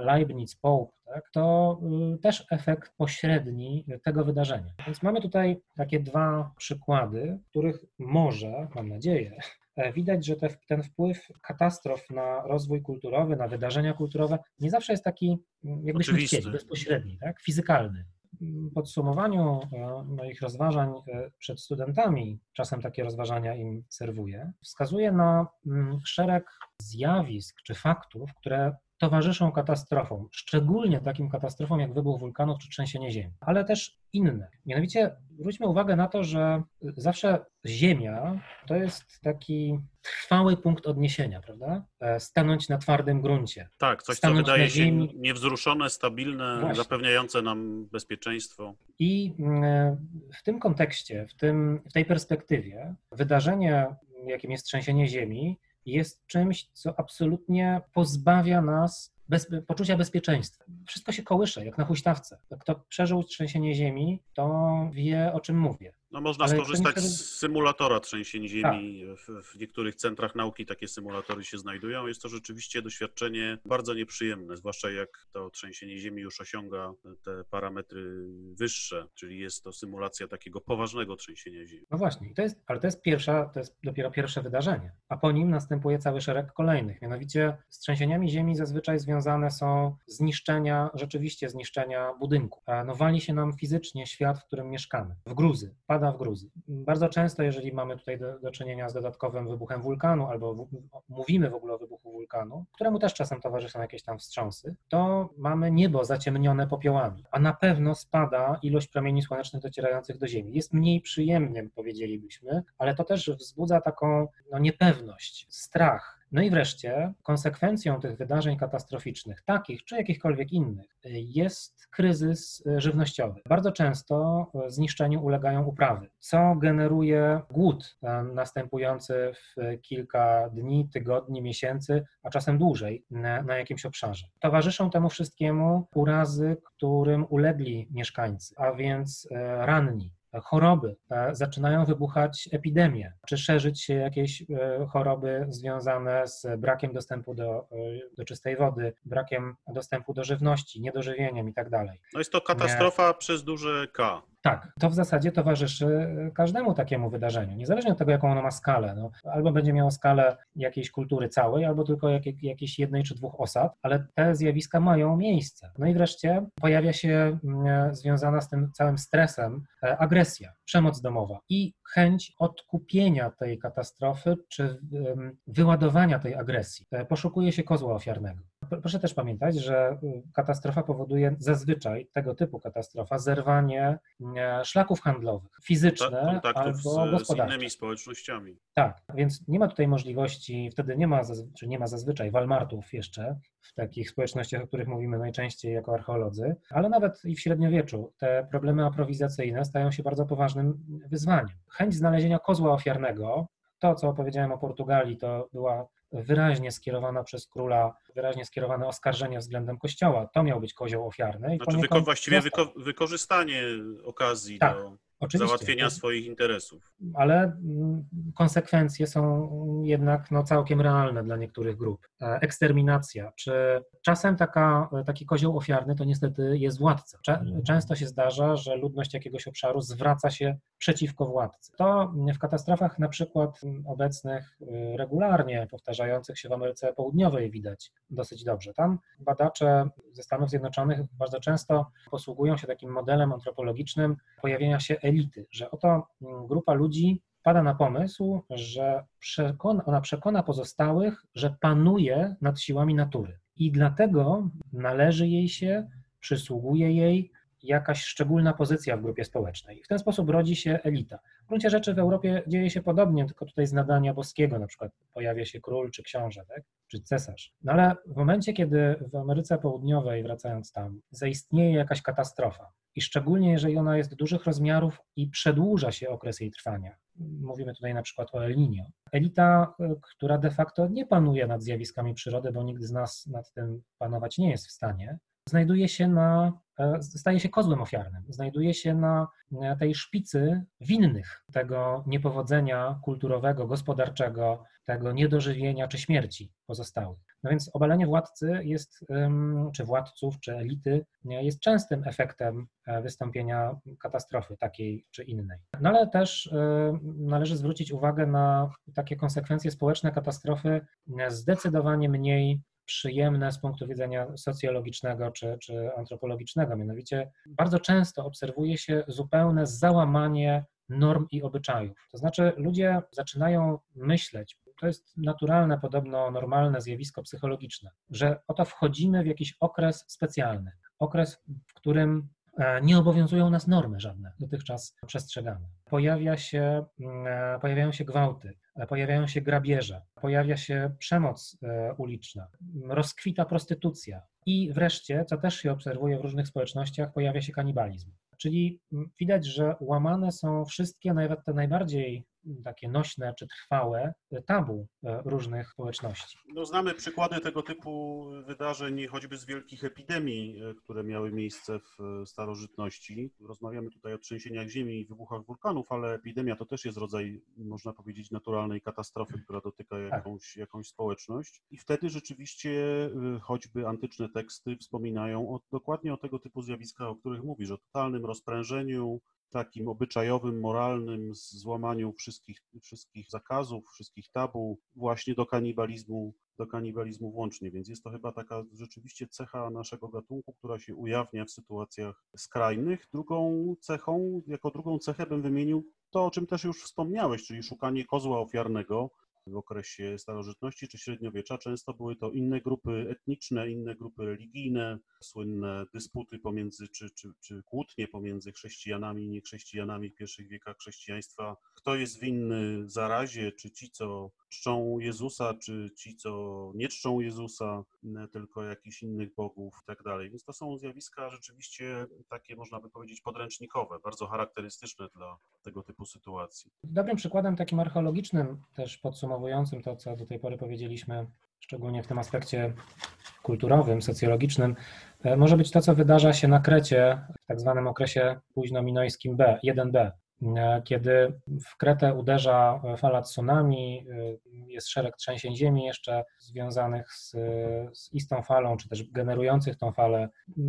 B: Leibniz, Pope, tak, to y, też efekt pośredni tego wydarzenia. Więc mamy tutaj takie dwa przykłady, których może, mam nadzieję, e, widać, że te, ten wpływ katastrof na rozwój kulturowy, na wydarzenia kulturowe nie zawsze jest taki, mm, jakbyśmy Oczywisty. chcieli, bezpośredni, tak, fizykalny. W podsumowaniu e, moich rozważań e, przed studentami, czasem takie rozważania im serwuję, wskazuje na mm, szereg zjawisk czy faktów, które towarzyszą katastrofom, szczególnie takim katastrofom jak wybuch wulkanów czy trzęsienie ziemi, ale też inne. Mianowicie zwróćmy uwagę na to, że zawsze Ziemia to jest taki trwały punkt odniesienia, prawda? E, stanąć na twardym gruncie.
A: Tak, coś, co wydaje się niewzruszone, stabilne, Właśnie. zapewniające nam bezpieczeństwo.
B: I mm, w tym kontekście, w, tym, w tej perspektywie, wydarzenie, jakim jest trzęsienie Ziemi, jest czymś, co absolutnie pozbawia nas bez, poczucia bezpieczeństwa. Wszystko się kołysze, jak na huśtawce. Kto przeżył trzęsienie ziemi, to wie, o czym mówię.
A: No można Ale skorzystać z symulatora trzęsień ziemi. Tak. W, w, niektórych centrach nauki takie symulatory się znajdują. Jest to rzeczywiście doświadczenie bardzo nieprzyjemne, zwłaszcza jak to trzęsienie ziemi już osiąga te parametry wyższe, czyli jest to symulacja takiego poważnego trzęsienia ziemi.
B: No właśnie, to jest, ale to jest pierwsza, to jest dopiero pierwsze wydarzenie, a po nim następuje cały szereg kolejnych. Mianowicie z trzęsieniami ziemi zazwyczaj związane są zniszczenia, rzeczywiście zniszczenia budynku. No wali się nam fizycznie świat, w którym mieszkamy. W gruzy, pada w Gruzji. Bardzo często, jeżeli mamy tutaj do, do czynienia z dodatkowym wybuchem wulkanu, albo w, mówimy w ogóle o wybuchu wulkanu, któremu też czasem towarzyszą jakieś tam wstrząsy, to mamy niebo zaciemnione popiołami, a na pewno spada ilość promieni słonecznych docierających do Ziemi. Jest mniej przyjemnym, powiedzielibyśmy, ale to też wzbudza taką no, niepewność, strach, no i wreszcie konsekwencją tych wydarzeń katastroficznych, takich czy jakichkolwiek innych, jest kryzys żywnościowy. Bardzo często zniszczeniu ulegają uprawy, co generuje głód e, następujący w kilka dni, tygodni, miesięcy, a czasem dłużej na, jakimś obszarze. Towarzyszą temu wszystkiemu urazy, którym ulegli mieszkańcy, a więc e, ranni, choroby, zaczynają wybuchać epidemie, czy szerzyć się jakieś e, choroby związane z brakiem dostępu do, e, do czystej wody, brakiem dostępu do żywności, niedożywieniem i tak dalej.
A: No jest to katastrofa Nie. przez duże K.
B: Tak, to w zasadzie towarzyszy każdemu takiemu wydarzeniu, niezależnie od tego, jaką ono ma skalę. No, albo będzie miało skalę jakiejś kultury całej, albo tylko jak, jakiejś jednej czy dwóch osad, ale te zjawiska mają miejsce. No i wreszcie pojawia się mm, związana z tym całym stresem e, agresja, przemoc domowa i chęć odkupienia tej katastrofy czy wyładowania tej agresji. E, poszukuje się kozła ofiarnego. Proszę też pamiętać, że y, katastrofa powoduje zazwyczaj tego typu katastrofa zerwanie e, szlaków handlowych, fizyczne albo z, gospodarcze.
A: z innymi społecznościami.
B: Tak, więc nie ma tutaj możliwości, wtedy nie ma, czy nie ma zazwyczaj walmartów jeszcze w takich społecznościach, o których mówimy najczęściej jako archeolodzy, ale nawet i w średniowieczu te problemy aprowizacyjne stają się bardzo poważnym wyzwaniem. Chęć znalezienia kozła ofiarnego to, co opowiedziałem o Portugalii, to była wyraźnie skierowana przez króla, wyraźnie skierowane oskarżenie względem kościoła. To miał być kozioł ofiarny.
A: I znaczy wyko właściwie wyko wykorzystanie okazji tak. do Oczywiście, załatwienia swoich interesów.
B: Ale mm, konsekwencje są jednak no, całkiem realne dla niektórych grup. Eksterminacja, czy czasem taka, taki kozioł ofiarny to niestety jest władca. Często się zdarza, że ludność jakiegoś obszaru zwraca się przeciwko władcy. To w katastrofach na przykład obecnych y, regularnie powtarzających się w Ameryce Południowej widać dosyć dobrze. Tam badacze ze Stanów Zjednoczonych bardzo często posługują się takim modelem antropologicznym pojawienia się elity, że oto mm, grupa ludzi pada na pomysł, że przekona, ona przekona pozostałych, że panuje nad siłami natury. i dlatego należy jej się, przysługuje jej jakaś szczególna pozycja w grupie społecznej. W ten sposób rodzi się elita. W gruncie rzeczy w Europie dzieje się podobnie, tylko tutaj z nadania boskiego na przykład pojawia się król czy książę, tak? czy cesarz. No ale w momencie, kiedy w Ameryce Południowej, wracając tam, zaistnieje jakaś katastrofa, i szczególnie jeżeli ona jest dużych rozmiarów i przedłuża się okres jej trwania. Mówimy tutaj na przykład o El Niño. Elita, e, która de facto nie panuje nad zjawiskami przyrody, bo nikt z nas nad tym panować nie jest w stanie, znajduje się na, e, staje się kozłem ofiarnym, znajduje się na tej szpicy winnych tego niepowodzenia kulturowego, gospodarczego, tego niedożywienia czy śmierci pozostałych. No więc obalenie władcy jest, czy władców, czy elity jest częstym efektem e, wystąpienia katastrofy takiej czy innej. No ale też e, należy zwrócić uwagę na takie konsekwencje społeczne katastrofy zdecydowanie mniej przyjemne z punktu widzenia socjologicznego czy, czy antropologicznego. Mianowicie bardzo często obserwuje się zupełne załamanie norm i obyczajów. To znaczy ludzie zaczynają myśleć, to jest naturalne, podobno normalne zjawisko psychologiczne, że oto wchodzimy w jakiś okres specjalny, okres, w którym e, nie obowiązują nas normy żadne dotychczas przestrzegane. Pojawia się, mm, e, pojawiają się gwałty, pojawiają się grabieże, pojawia się przemoc uliczna, rozkwita prostytucja i wreszcie, co też się obserwuje w różnych społecznościach, pojawia się kanibalizm. Czyli mm, widać, że łamane są wszystkie, nawet te najbardziej takie nośne czy trwałe tabu e, różnych społeczności.
A: No, znamy przykłady tego typu wydarzeń, choćby z wielkich epidemii, e, które miały miejsce w e, starożytności. Rozmawiamy tutaj o trzęsieniach ziemi i wybuchach wulkanów, ale epidemia to też jest rodzaj, można powiedzieć, naturalnej katastrofy, która dotyka tak. jakąś, jakąś społeczność. I wtedy rzeczywiście choćby antyczne teksty wspominają o, dokładnie o tego typu zjawiskach, o których mówisz, o totalnym rozprężeniu, takim obyczajowym, moralnym złamaniu wszystkich, wszystkich zakazów, wszystkich tabu, właśnie do kanibalizmu, do kanibalizmu włącznie. Więc jest to chyba taka rzeczywiście cecha naszego gatunku, która się ujawnia w sytuacjach skrajnych. Drugą cechą, jako drugą cechę bym wymienił to, o czym też już wspomniałeś, czyli szukanie kozła ofiarnego, w okresie starożytności czy średniowiecza często były to inne grupy etniczne, inne grupy religijne, słynne dysputy pomiędzy, czy, czy, czy kłótnie pomiędzy chrześcijanami i niechrześcijanami w pierwszych wiekach chrześcijaństwa. Kto jest winny zarazie, czy ci, co czczą Jezusa, czy ci, co nie czczą Jezusa, tylko jakichś innych bogów i tak dalej. Więc to są zjawiska rzeczywiście takie, można by powiedzieć, podręcznikowe, bardzo charakterystyczne dla tego typu sytuacji.
B: Dobrym przykładem takim archeologicznym, też podsumowującym to, co do tej pory powiedzieliśmy, szczególnie w tym aspekcie kulturowym, socjologicznym, e, może być to, co wydarza się na Krecie w tak zwanym okresie późno-minojskim B, 1B, E, kiedy w Kretę uderza fala tsunami, e, jest szereg trzęsień ziemi jeszcze związanych z, z istą falą, czy też generujących tą falę,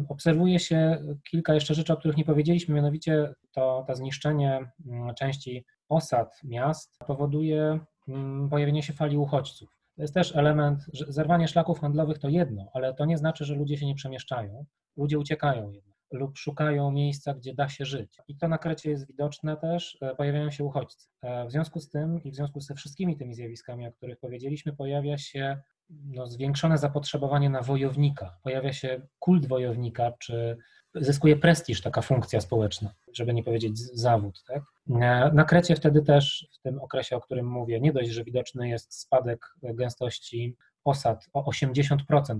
B: obserwuje się kilka jeszcze rzeczy, o których nie powiedzieliśmy, mianowicie to, to zniszczenie mm, części osad miast powoduje mm, pojawienie się fali uchodźców. To jest też element, że zerwanie szlaków handlowych to jedno, ale to nie znaczy, że ludzie się nie przemieszczają. Ludzie uciekają jednak lub szukają miejsca, gdzie da się żyć. I to na Krecie jest widoczne też, e, pojawiają się uchodźcy. E, w związku z tym i w związku ze wszystkimi tymi zjawiskami, o których powiedzieliśmy, pojawia się no, zwiększone zapotrzebowanie na wojownika, pojawia się kult wojownika, czy zyskuje prestiż taka funkcja społeczna, żeby nie powiedzieć zawód. Tak? E, na Krecie wtedy też, w tym okresie, o którym mówię, nie dość, że widoczny jest spadek gęstości osad o 80%,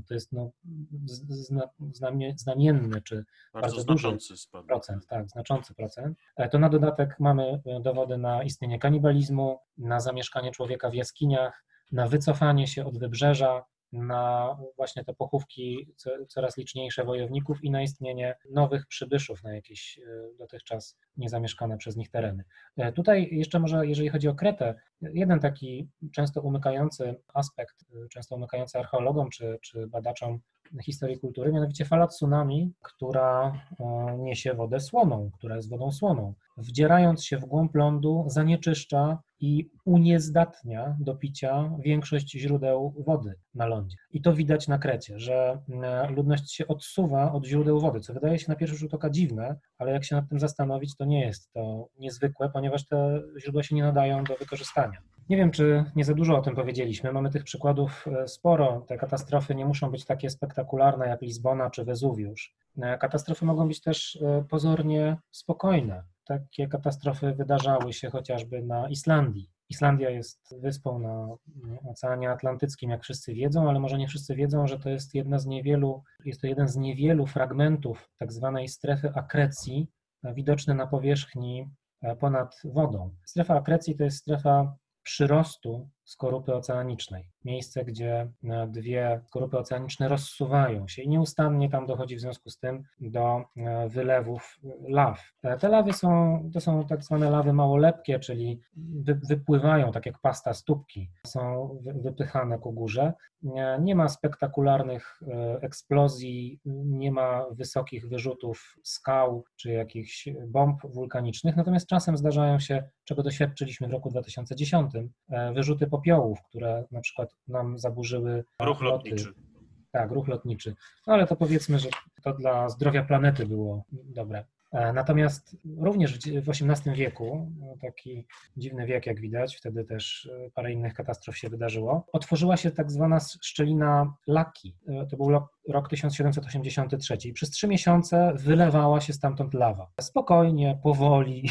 B: to jest no, znamienny czy
A: bardzo, bardzo znaczący
B: duży procent, tak, znaczący procent. E, to na dodatek mamy e, dowody na istnienie kanibalizmu, na zamieszkanie człowieka w jaskiniach, na wycofanie się od wybrzeża, na właśnie te pochówki coraz liczniejsze wojowników i na istnienie nowych przybyszów na jakieś e, dotychczas niezamieszkane przez nich tereny. E, tutaj jeszcze może, jeżeli chodzi o Kretę, jeden taki często umykający aspekt, e, często umykający archeologom czy, czy badaczom historii kultury, mianowicie fala tsunami, która niesie wodę słoną, która jest wodą słoną. Wdzierając się w głąb lądu, zanieczyszcza i uniezdatnia do picia większość źródeł wody na lądzie. I to widać na Krecie, że ludność się odsuwa od źródeł wody, co wydaje się na pierwszy rzut oka dziwne, ale jak się nad tym zastanowić, to nie jest to niezwykłe, ponieważ te źródła się nie nadają do wykorzystania. Nie wiem, czy nie za dużo o tym powiedzieliśmy. Mamy tych przykładów e, sporo. Te katastrofy nie muszą być takie spektakularne jak Lizbona czy Wezuwiusz. E, katastrofy mogą być też e, pozornie spokojne. Takie katastrofy wydarzały się chociażby na Islandii. Islandia jest wyspą na Oceanie Atlantyckim, jak wszyscy wiedzą, ale może nie wszyscy wiedzą, że to jest jedna z niewielu, jest to jeden z niewielu fragmentów tak zwanej strefy akrecji, widoczny na powierzchni ponad wodą. Strefa akrecji to jest strefa przyrostu skorupy oceanicznej. Miejsce, gdzie e, dwie skorupy oceaniczne rozsuwają się i nieustannie tam dochodzi w związku z tym do e, wylewów law. E, te lawy są, to są tak zwane lawy małolepkie, czyli wy, wypływają tak jak pasta stópki, są wypychane ku górze. Nie ma spektakularnych eksplozji, nie ma wysokich wyrzutów skał czy jakichś bomb wulkanicznych, natomiast czasem zdarzają się, czego doświadczyliśmy w roku 2010, wyrzuty popiołów, które na przykład nam zaburzyły
A: ruch loty. lotniczy.
B: Tak, ruch lotniczy. No ale to powiedzmy, że to dla zdrowia planety było dobre. E, natomiast również w XVIII wieku, no, taki dziwny wiek jak widać, wtedy też e, parę innych katastrof się wydarzyło, otworzyła się tak zwana szczelina Laki. E, to był rok 1783 i przez trzy miesiące wylewała się stamtąd lawa. Spokojnie, powoli.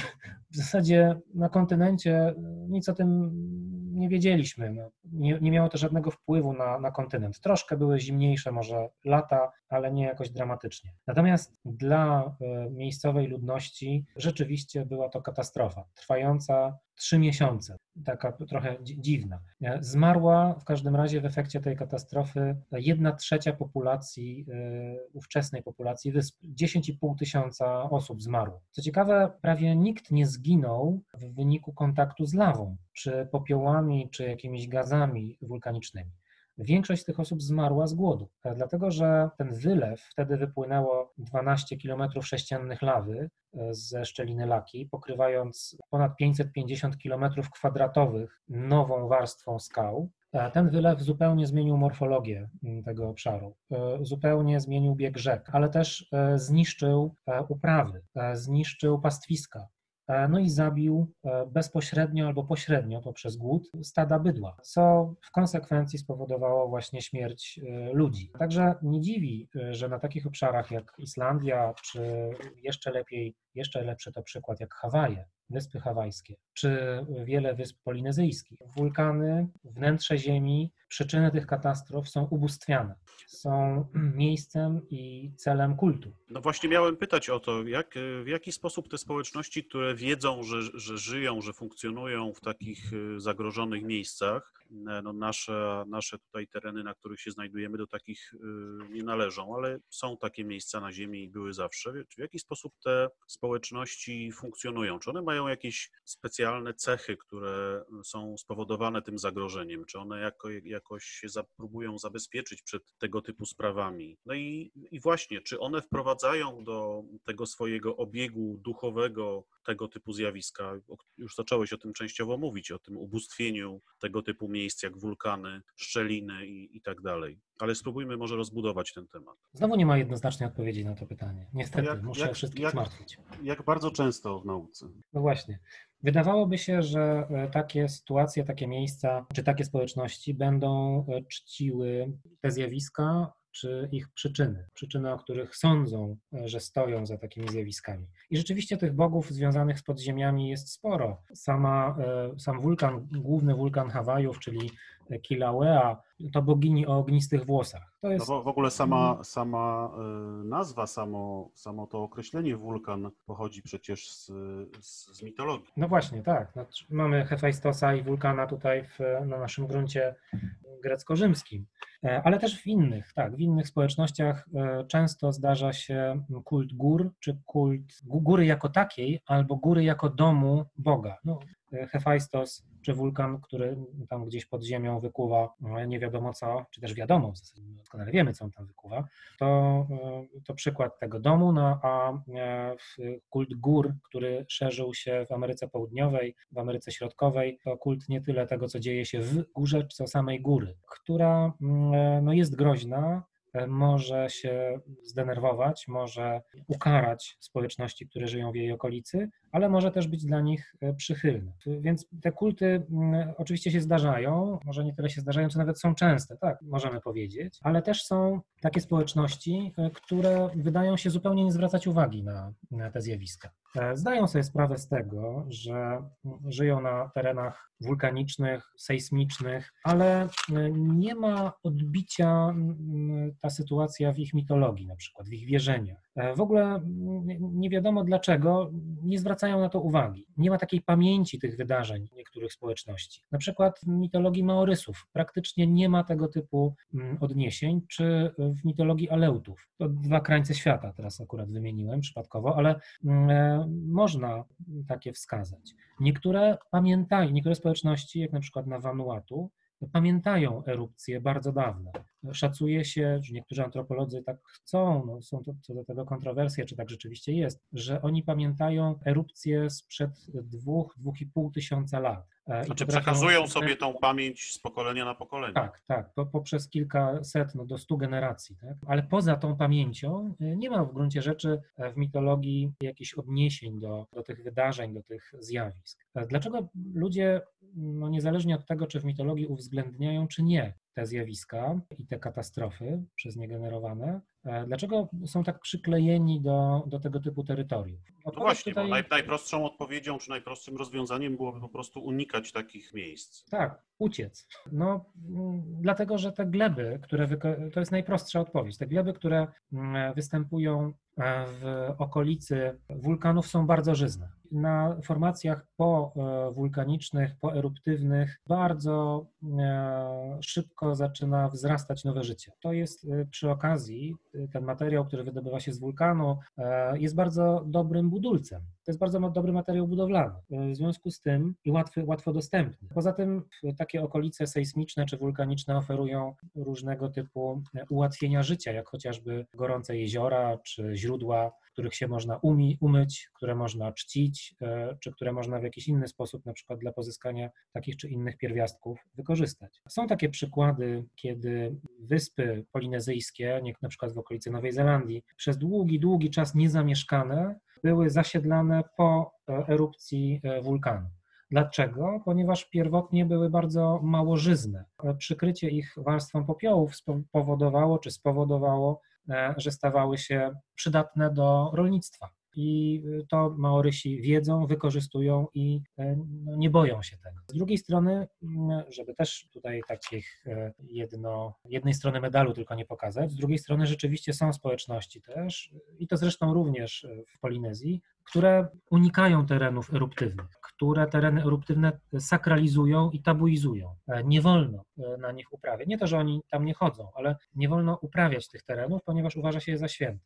B: W zasadzie na kontynencie nic o tym nie wiedzieliśmy. No, nie, nie, miało to żadnego wpływu na, na kontynent. Troszkę były zimniejsze może lata, ale nie jakoś dramatycznie. Natomiast dla e, miejscowej ludności rzeczywiście była to katastrofa, trwająca trzy miesiące, taka trochę dziwna. E, zmarła w każdym razie w efekcie tej katastrofy jedna trzecia populacji, e, ówczesnej populacji wysp. 10,5 tysiąca osób zmarło. Co ciekawe, prawie nikt nie zginął w wyniku kontaktu z lawą, czy popiołami, czy jakimiś gazami wulkanicznymi. Większość z tych osób zmarła z głodu, e, dlatego że ten wylew, wtedy wypłynęło 12 km sześciennych lawy e, ze szczeliny Laki, pokrywając ponad 550 km kwadratowych nową warstwą skał. E, ten wylew zupełnie zmienił morfologię tego obszaru, zupełnie zmienił bieg rzek, ale też zniszczył uprawy, zniszczył pastwiska, no i zabił e, bezpośrednio albo pośrednio poprzez głód stada bydła, co w konsekwencji spowodowało właśnie śmierć e, ludzi. Także nie dziwi, że na takich obszarach jak Islandia, czy jeszcze lepiej, jeszcze lepszy to przykład jak Hawaje, Wyspy Hawajskie, czy wiele wysp polinezyjskich, wulkany, wnętrze Ziemi, przyczyny tych katastrof są ubóstwiane, są miejscem i celem kultu.
A: No właśnie miałem pytać o to, jak, w jaki sposób te społeczności, które wiedzą, że, że żyją, że funkcjonują w takich y, zagrożonych miejscach, no nasze, nasze tutaj tereny, na których się znajdujemy, do takich y, nie należą, ale są takie miejsca na Ziemi i były zawsze. W jaki sposób te społeczności funkcjonują? Czy one mają jakieś specjalne cechy, które są spowodowane tym zagrożeniem? Czy one jako, jakoś się próbują zabezpieczyć przed tego typu sprawami? No i, i właśnie, czy one wprowadzają do tego swojego obiegu duchowego tego typu zjawiska? Już zacząłeś o tym częściowo mówić, o tym ubóstwieniu tego typu miejsc jak wulkany, szczeliny i, i tak dalej. Ale spróbujmy może rozbudować ten temat.
B: Znowu nie ma jednoznacznej odpowiedzi na to pytanie. Niestety, jak, muszę jak, wszystkich jak, zmartwić.
A: Jak bardzo często w nauce?
B: No właśnie. Wydawałoby się, że e, takie sytuacje, takie miejsca czy takie społeczności będą e, czciły te zjawiska czy ich przyczyny, przyczyny, o których sądzą, e, że stoją za takimi zjawiskami. I rzeczywiście tych bogów związanych z podziemiami jest sporo. Sama, sam wulkan, główny wulkan Hawajów, czyli Kilauea, to bogini o ognistych włosach. To
A: jest... No w ogóle sama, sama e, nazwa, samo, samo to określenie wulkan pochodzi przecież z, z, z mitologii.
B: No właśnie, tak. Znaczy, mamy Hefajstosa i wulkana tutaj w, na naszym gruncie grecko-rzymskim, e, ale też w innych, tak, w innych społecznościach e, często zdarza się kult gór, czy kult góry jako takiej, albo góry jako domu Boga. No, Hefajstos, czy wulkan, który tam gdzieś pod ziemią wykuwa nie wiadomo co, czy też wiadomo, w zasadzie doskonale wiemy, co on tam wykuwa, to, to przykład tego domu, no a kult gór, który szerzył się w Ameryce Południowej, w Ameryce Środkowej, to kult nie tyle tego, co dzieje się w górze, co samej góry, która no, jest groźna, E, może się zdenerwować, może ukarać społeczności, które żyją w jej okolicy, ale może też być dla nich e, przychylny. Więc te kulty mm, oczywiście się zdarzają, może nie tyle się zdarzają, co nawet są częste, tak, możemy powiedzieć, ale też są takie społeczności, e, które wydają się zupełnie nie zwracać uwagi na, na te zjawiska. Zdają sobie sprawę z tego, że żyją na terenach wulkanicznych, sejsmicznych, ale nie ma odbicia ta sytuacja w ich mitologii, na przykład w ich wierzeniach. E, w ogóle nie wiadomo dlaczego nie zwracają na to uwagi. Nie ma takiej pamięci tych wydarzeń niektórych społeczności. Na przykład w mitologii Maorysów praktycznie nie ma tego typu odniesień, czy w mitologii Aleutów. To dwa krańce świata teraz akurat wymieniłem przypadkowo, ale e, można takie wskazać. Niektóre pamiętają, niektóre społeczności, jak na przykład na Vanuatu, pamiętają erupcje bardzo dawne. Szacuje się, że niektórzy antropolodzy tak chcą, no są to, co do tego kontrowersje, czy tak rzeczywiście jest, że oni pamiętają erupcje sprzed dwóch, dwóch i pół tysiąca lat.
A: E, znaczy przekazują sobie tą pamięć z pokolenia na pokolenie.
B: Tak, tak, po, poprzez kilkaset no, do stu generacji. Tak? Ale poza tą pamięcią e, nie ma w gruncie rzeczy e, w mitologii jakichś odniesień do, do tych wydarzeń, do tych zjawisk. Dlaczego ludzie, no, niezależnie od tego, czy w mitologii uwzględniają, czy nie, te zjawiska i te katastrofy przez nie generowane, e, dlaczego są tak przyklejeni do, do tego typu terytoriów?
A: No właśnie, tutaj... bo naj, najprostszą odpowiedzią czy najprostszym rozwiązaniem byłoby po prostu unikać takich miejsc.
B: Tak, uciec. No, dlatego, że te gleby, które to jest najprostsza odpowiedź, te gleby, które mm, występują e, w okolicy wulkanów są bardzo żyzne na formacjach powulkanicznych, poeruptywnych bardzo e, szybko zaczyna wzrastać nowe życie. To jest e, przy okazji, e, ten materiał, który wydobywa się z wulkanu, jest bardzo dobrym budulcem. To jest bardzo dobry materiał budowlany. W związku z tym i łatwy, łatwo dostępny. Poza tym takie okolice sejsmiczne czy wulkaniczne oferują różnego typu ułatwienia życia, jak chociażby gorące jeziora czy źródła których się można umi, umyć, które można czcić, e, czy które można w jakiś inny sposób, na przykład dla pozyskania takich czy innych pierwiastków, wykorzystać. Są takie przykłady, kiedy wyspy polinezyjskie, na przykład w okolicy Nowej Zelandii, przez długi, długi czas niezamieszkane, były zasiedlane po e, erupcji e, wulkanu. Dlaczego? Ponieważ pierwotnie były bardzo małożyzne. Przykrycie ich warstwą popiołów spowodowało, czy spowodowało że stawały się przydatne do rolnictwa. I to Maorysi wiedzą, wykorzystują i e, no, nie boją się tego. Z drugiej strony, żeby też tutaj takich e, jedno, jednej strony medalu tylko nie pokazać, z drugiej strony rzeczywiście są społeczności też, i to zresztą również w Polinezji, które unikają terenów eruptywnych, które tereny eruptywne sakralizują i tabuizują. E, nie wolno e, na nich uprawiać. Nie to, że oni tam nie chodzą, ale nie wolno uprawiać tych terenów, ponieważ uważa się je za święte.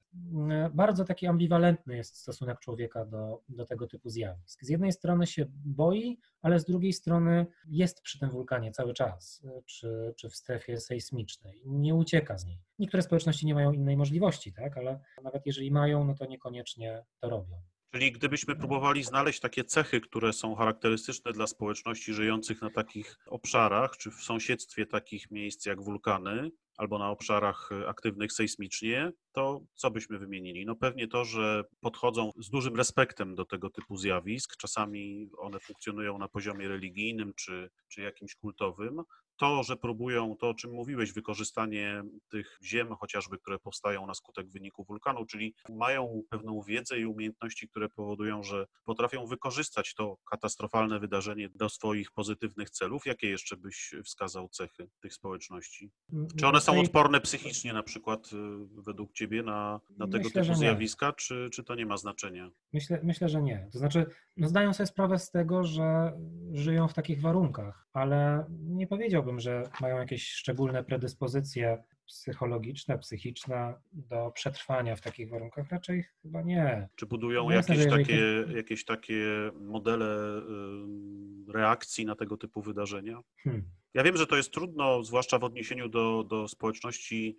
B: E, bardzo taki ambiwalentny jest stosunek człowieka do, do tego typu zjawisk. Z jednej strony się boi, ale z drugiej strony jest przy tym wulkanie cały czas, czy, czy w strefie sejsmicznej. Nie ucieka z niej. Niektóre społeczności nie mają innej możliwości, tak? ale nawet jeżeli mają, no to niekoniecznie to robią.
A: Czyli gdybyśmy próbowali znaleźć takie cechy, które są charakterystyczne dla społeczności żyjących na takich obszarach, czy w sąsiedztwie takich miejsc jak wulkany, albo na obszarach aktywnych sejsmicznie, to co byśmy wymienili? No pewnie to, że podchodzą z dużym respektem do tego typu zjawisk. Czasami one funkcjonują na poziomie religijnym czy, czy jakimś kultowym, to, że próbują to, o czym mówiłeś, wykorzystanie tych ziem, chociażby, które powstają na skutek wyniku wulkanu, czyli mają pewną wiedzę i umiejętności, które powodują, że potrafią wykorzystać to katastrofalne wydarzenie do swoich pozytywnych celów. Jakie jeszcze byś wskazał cechy tych społeczności? Czy one są odporne psychicznie, na przykład, y, według Ciebie, na, na tego myślę, typu zjawiska, czy, czy to nie ma znaczenia?
B: Myślę, myślę że nie. To znaczy, no zdają sobie sprawę z tego, że żyją w takich warunkach, ale nie powiedziałbym, że mają jakieś szczególne predyspozycje psychologiczne, psychiczne do przetrwania w takich warunkach? Raczej chyba nie.
A: Czy budują
B: jasne,
A: jakieś takie, jakieś takie modele ym, reakcji na tego typu wydarzenia?
B: Hmm.
A: Ja wiem, że to jest trudno, zwłaszcza w odniesieniu do, do społeczności,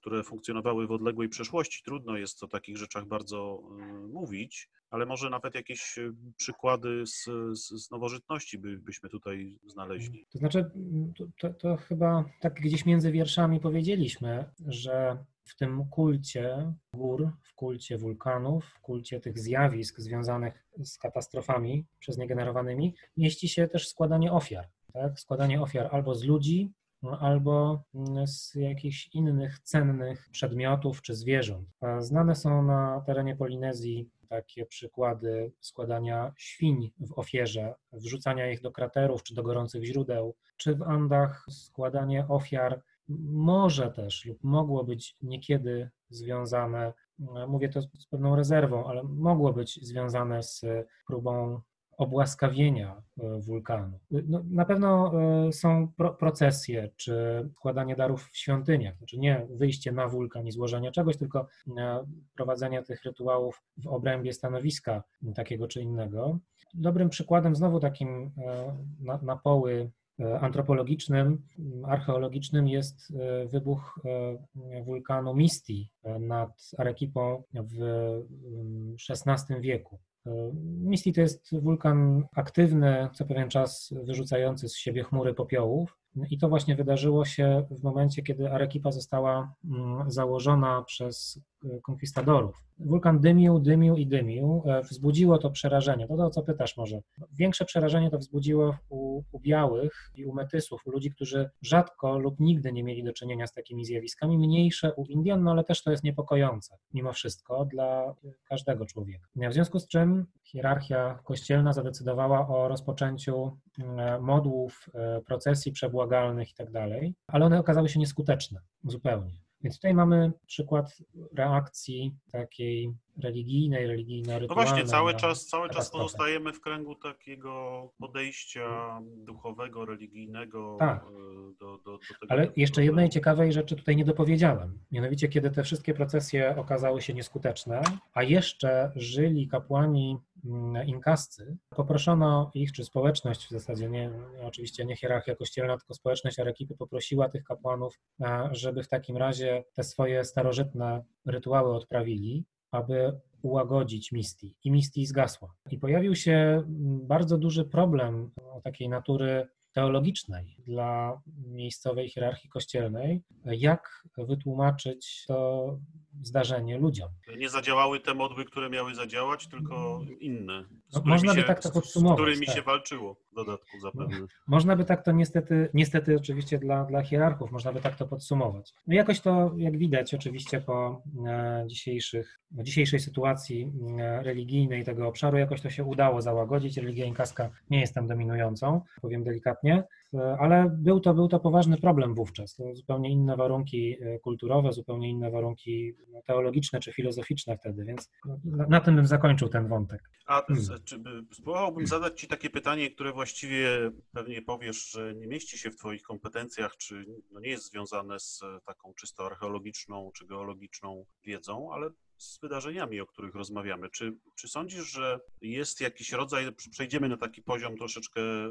A: które funkcjonowały w odległej przeszłości. Trudno jest o takich rzeczach bardzo y, mówić, ale może nawet jakieś y, przykłady z, z, z nowożytności by, byśmy tutaj znaleźli.
B: To znaczy, to, to, chyba tak gdzieś między wierszami powiedzieliśmy, że w tym kulcie gór, w kulcie wulkanów, w kulcie tych zjawisk związanych z katastrofami przez nie generowanymi, mieści się też składanie ofiar. Tak? Składanie ofiar albo z ludzi, no, albo mm, z jakichś innych cennych przedmiotów czy zwierząt. Znane są na terenie Polinezji takie przykłady składania świń w ofierze, wrzucania ich do kraterów czy do gorących źródeł, czy w Andach składanie ofiar może też lub mogło być niekiedy związane, mówię to z pewną rezerwą, ale mogło być związane z próbą obłaskawienia e, wulkanu. No, na pewno e, są pro, procesje czy składanie darów w świątyniach, znaczy nie wyjście na wulkan i złożenie czegoś, tylko e, prowadzenie tych rytuałów w obrębie stanowiska takiego czy innego. Dobrym przykładem, znowu takim na, na poły antropologicznym, archeologicznym jest wybuch wulkanu Misti nad Arequipą w XVI wieku. Misti to jest wulkan aktywny, co pewien czas wyrzucający z siebie chmury popiołów. I to właśnie wydarzyło się w momencie, kiedy Arequipa została mm, założona przez konkwistadorów. Wulkan dymił, dymił i dymił. E, Wzbudziło to przerażenie. To to, o co pytasz może. Większe przerażenie to wzbudziło u, u białych i u metysów, u ludzi, którzy rzadko lub nigdy nie mieli do czynienia z takimi zjawiskami. Mniejsze u Indian, no ale też to jest niepokojące mimo wszystko dla każdego człowieka. W związku z czym hierarchia kościelna zadecydowała o rozpoczęciu e, modłów, e, procesji przebłagalnych i tak dalej, ale one okazały się nieskuteczne zupełnie. Więc tutaj mamy przykład reakcji takiej religijnej,
A: No
B: religijno-rytualnej.
A: właśnie, cały czas, cały czas pozostajemy w kręgu takiego podejścia duchowego, religijnego
B: Tak.
A: e, do, do, do tego.
B: Ale jeszcze jednej
A: problemów.
B: ciekawej rzeczy tutaj nie dopowiedziałem. Mianowicie, kiedy te wszystkie procesje okazały się nieskuteczne, a jeszcze żyli kapłani inkascy, poproszono ich, czy społeczność w zasadzie, nie, oczywiście nie hierarchia kościelna, tylko społeczność Arekipy poprosiła tych kapłanów, żeby w takim razie te swoje starożytne rytuały odprawili, aby ułagodzić Misti. I Misti zgasła. I pojawił się bardzo duży problem takiej natury teologicznej dla miejscowej hierarchii kościelnej, jak wytłumaczyć to zdarzenie ludziom.
A: Nie zadziałały te modły, które miały zadziałać, tylko inne.
B: No, można by
A: się,
B: tak to podsumować,
A: Z którymi
B: tak.
A: się walczyło w dodatku zapewne.
B: Można by tak to niestety, niestety oczywiście dla, dla hierarchów, można by tak to podsumować. No jakoś to, jak widać oczywiście po e, dzisiejszych, po dzisiejszej sytuacji e, religijnej tego obszaru, jakoś to się udało załagodzić. Religia inkaska nie jest tam dominującą, powiem delikatnie, ale był to, był to poważny problem wówczas. To zupełnie inne warunki e, kulturowe, zupełnie inne warunki no, teologiczne czy filozoficzne wtedy, więc na, na tym bym zakończył ten wątek.
A: A
B: Hmm.
A: czy by, spróbowałbym zadać Ci takie pytanie, które właściwie pewnie powiesz, że nie mieści się w Twoich kompetencjach, czy no nie jest związane z e, taką czysto archeologiczną czy geologiczną wiedzą, ale z wydarzeniami, o których rozmawiamy. Czy, czy sądzisz, że jest jakiś rodzaj, przejdziemy na taki poziom troszeczkę e,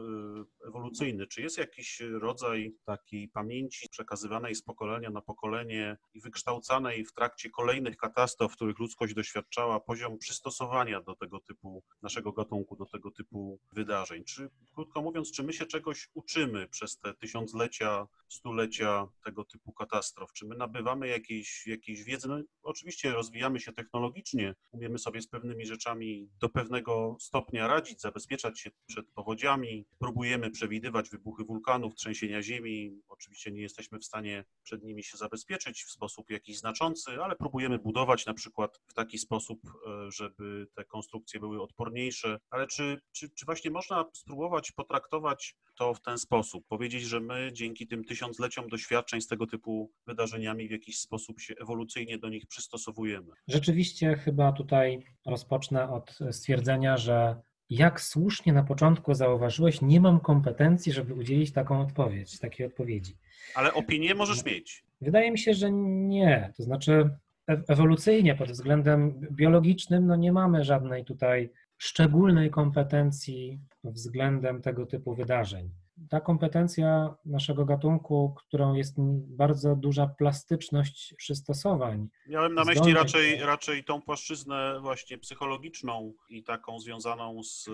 A: ewolucyjny, czy jest jakiś rodzaj takiej pamięci przekazywanej z pokolenia na pokolenie i wykształcanej w trakcie kolejnych katastrof, których ludzkość doświadczała, poziom przystosowania do tego typu, naszego gatunku, do tego typu wydarzeń? Czy, krótko mówiąc, czy my się czegoś uczymy przez te tysiąclecia, stulecia tego typu katastrof? Czy my nabywamy jakiejś, jakiejś wiedzy? No, oczywiście rozwijamy się technologicznie, umiemy sobie z pewnymi rzeczami do pewnego stopnia radzić, zabezpieczać się przed powodziami, próbujemy przewidywać wybuchy wulkanów, trzęsienia ziemi. Oczywiście nie jesteśmy w stanie przed nimi się zabezpieczyć w sposób jakiś znaczący, ale próbujemy budować na przykład w taki sposób, e, żeby te konstrukcje były odporniejsze. Ale czy, czy, czy właśnie można spróbować potraktować to w ten sposób? Powiedzieć, że my dzięki tym tysiącleciom doświadczeń z tego typu wydarzeniami w jakiś sposób się ewolucyjnie do nich przystosowujemy?
B: Rzeczywiście chyba tutaj rozpocznę od stwierdzenia, że jak słusznie na początku zauważyłeś, nie mam kompetencji, żeby udzielić taką odpowiedź, takiej odpowiedzi.
A: Ale opinię możesz mieć.
B: Wydaje mi się, że nie. To znaczy, ewolucyjnie pod względem biologicznym, no nie mamy żadnej tutaj szczególnej kompetencji względem tego typu wydarzeń ta kompetencja naszego gatunku, którą jest bardzo duża plastyczność przystosowań.
A: Miałem na myśli raczej, raczej tą płaszczyznę właśnie psychologiczną i taką związaną z,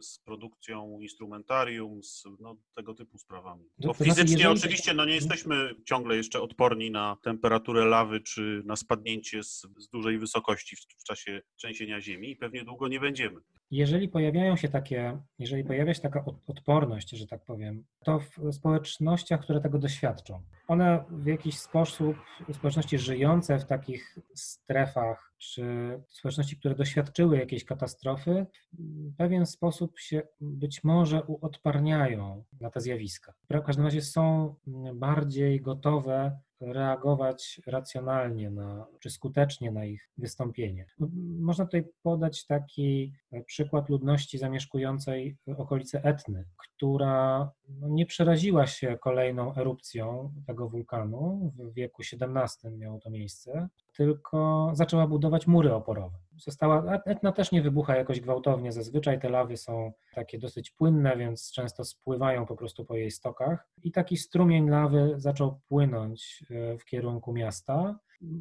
A: z produkcją instrumentarium, z no, tego typu sprawami. Bo fizycznie oczywiście no, nie jesteśmy ciągle jeszcze odporni na temperaturę lawy czy na spadnięcie z, z dużej wysokości w, w czasie trzęsienia ziemi i pewnie długo nie będziemy
B: jeżeli pojawiają się takie, jeżeli pojawia się taka odporność, że tak powiem, to w społecznościach, które tego doświadczą, one w jakiś sposób, społeczności żyjące w takich strefach, czy społeczności, które doświadczyły jakiejś katastrofy, w pewien sposób się być może uodparniają na te zjawiska. W każdym razie są bardziej gotowe reagować racjonalnie na, czy skutecznie na ich wystąpienie. No, można tutaj podać taki e, przykład ludności zamieszkującej okolice Etny, która no, nie przeraziła się kolejną erupcją tego wulkanu. W wieku XVII miało to miejsce tylko zaczęła budować mury oporowe. Została, Etna też nie wybucha jakoś gwałtownie, zazwyczaj te lawy są takie dosyć płynne, więc często spływają po prostu po jej stokach. I taki strumień lawy zaczął płynąć e, w kierunku miasta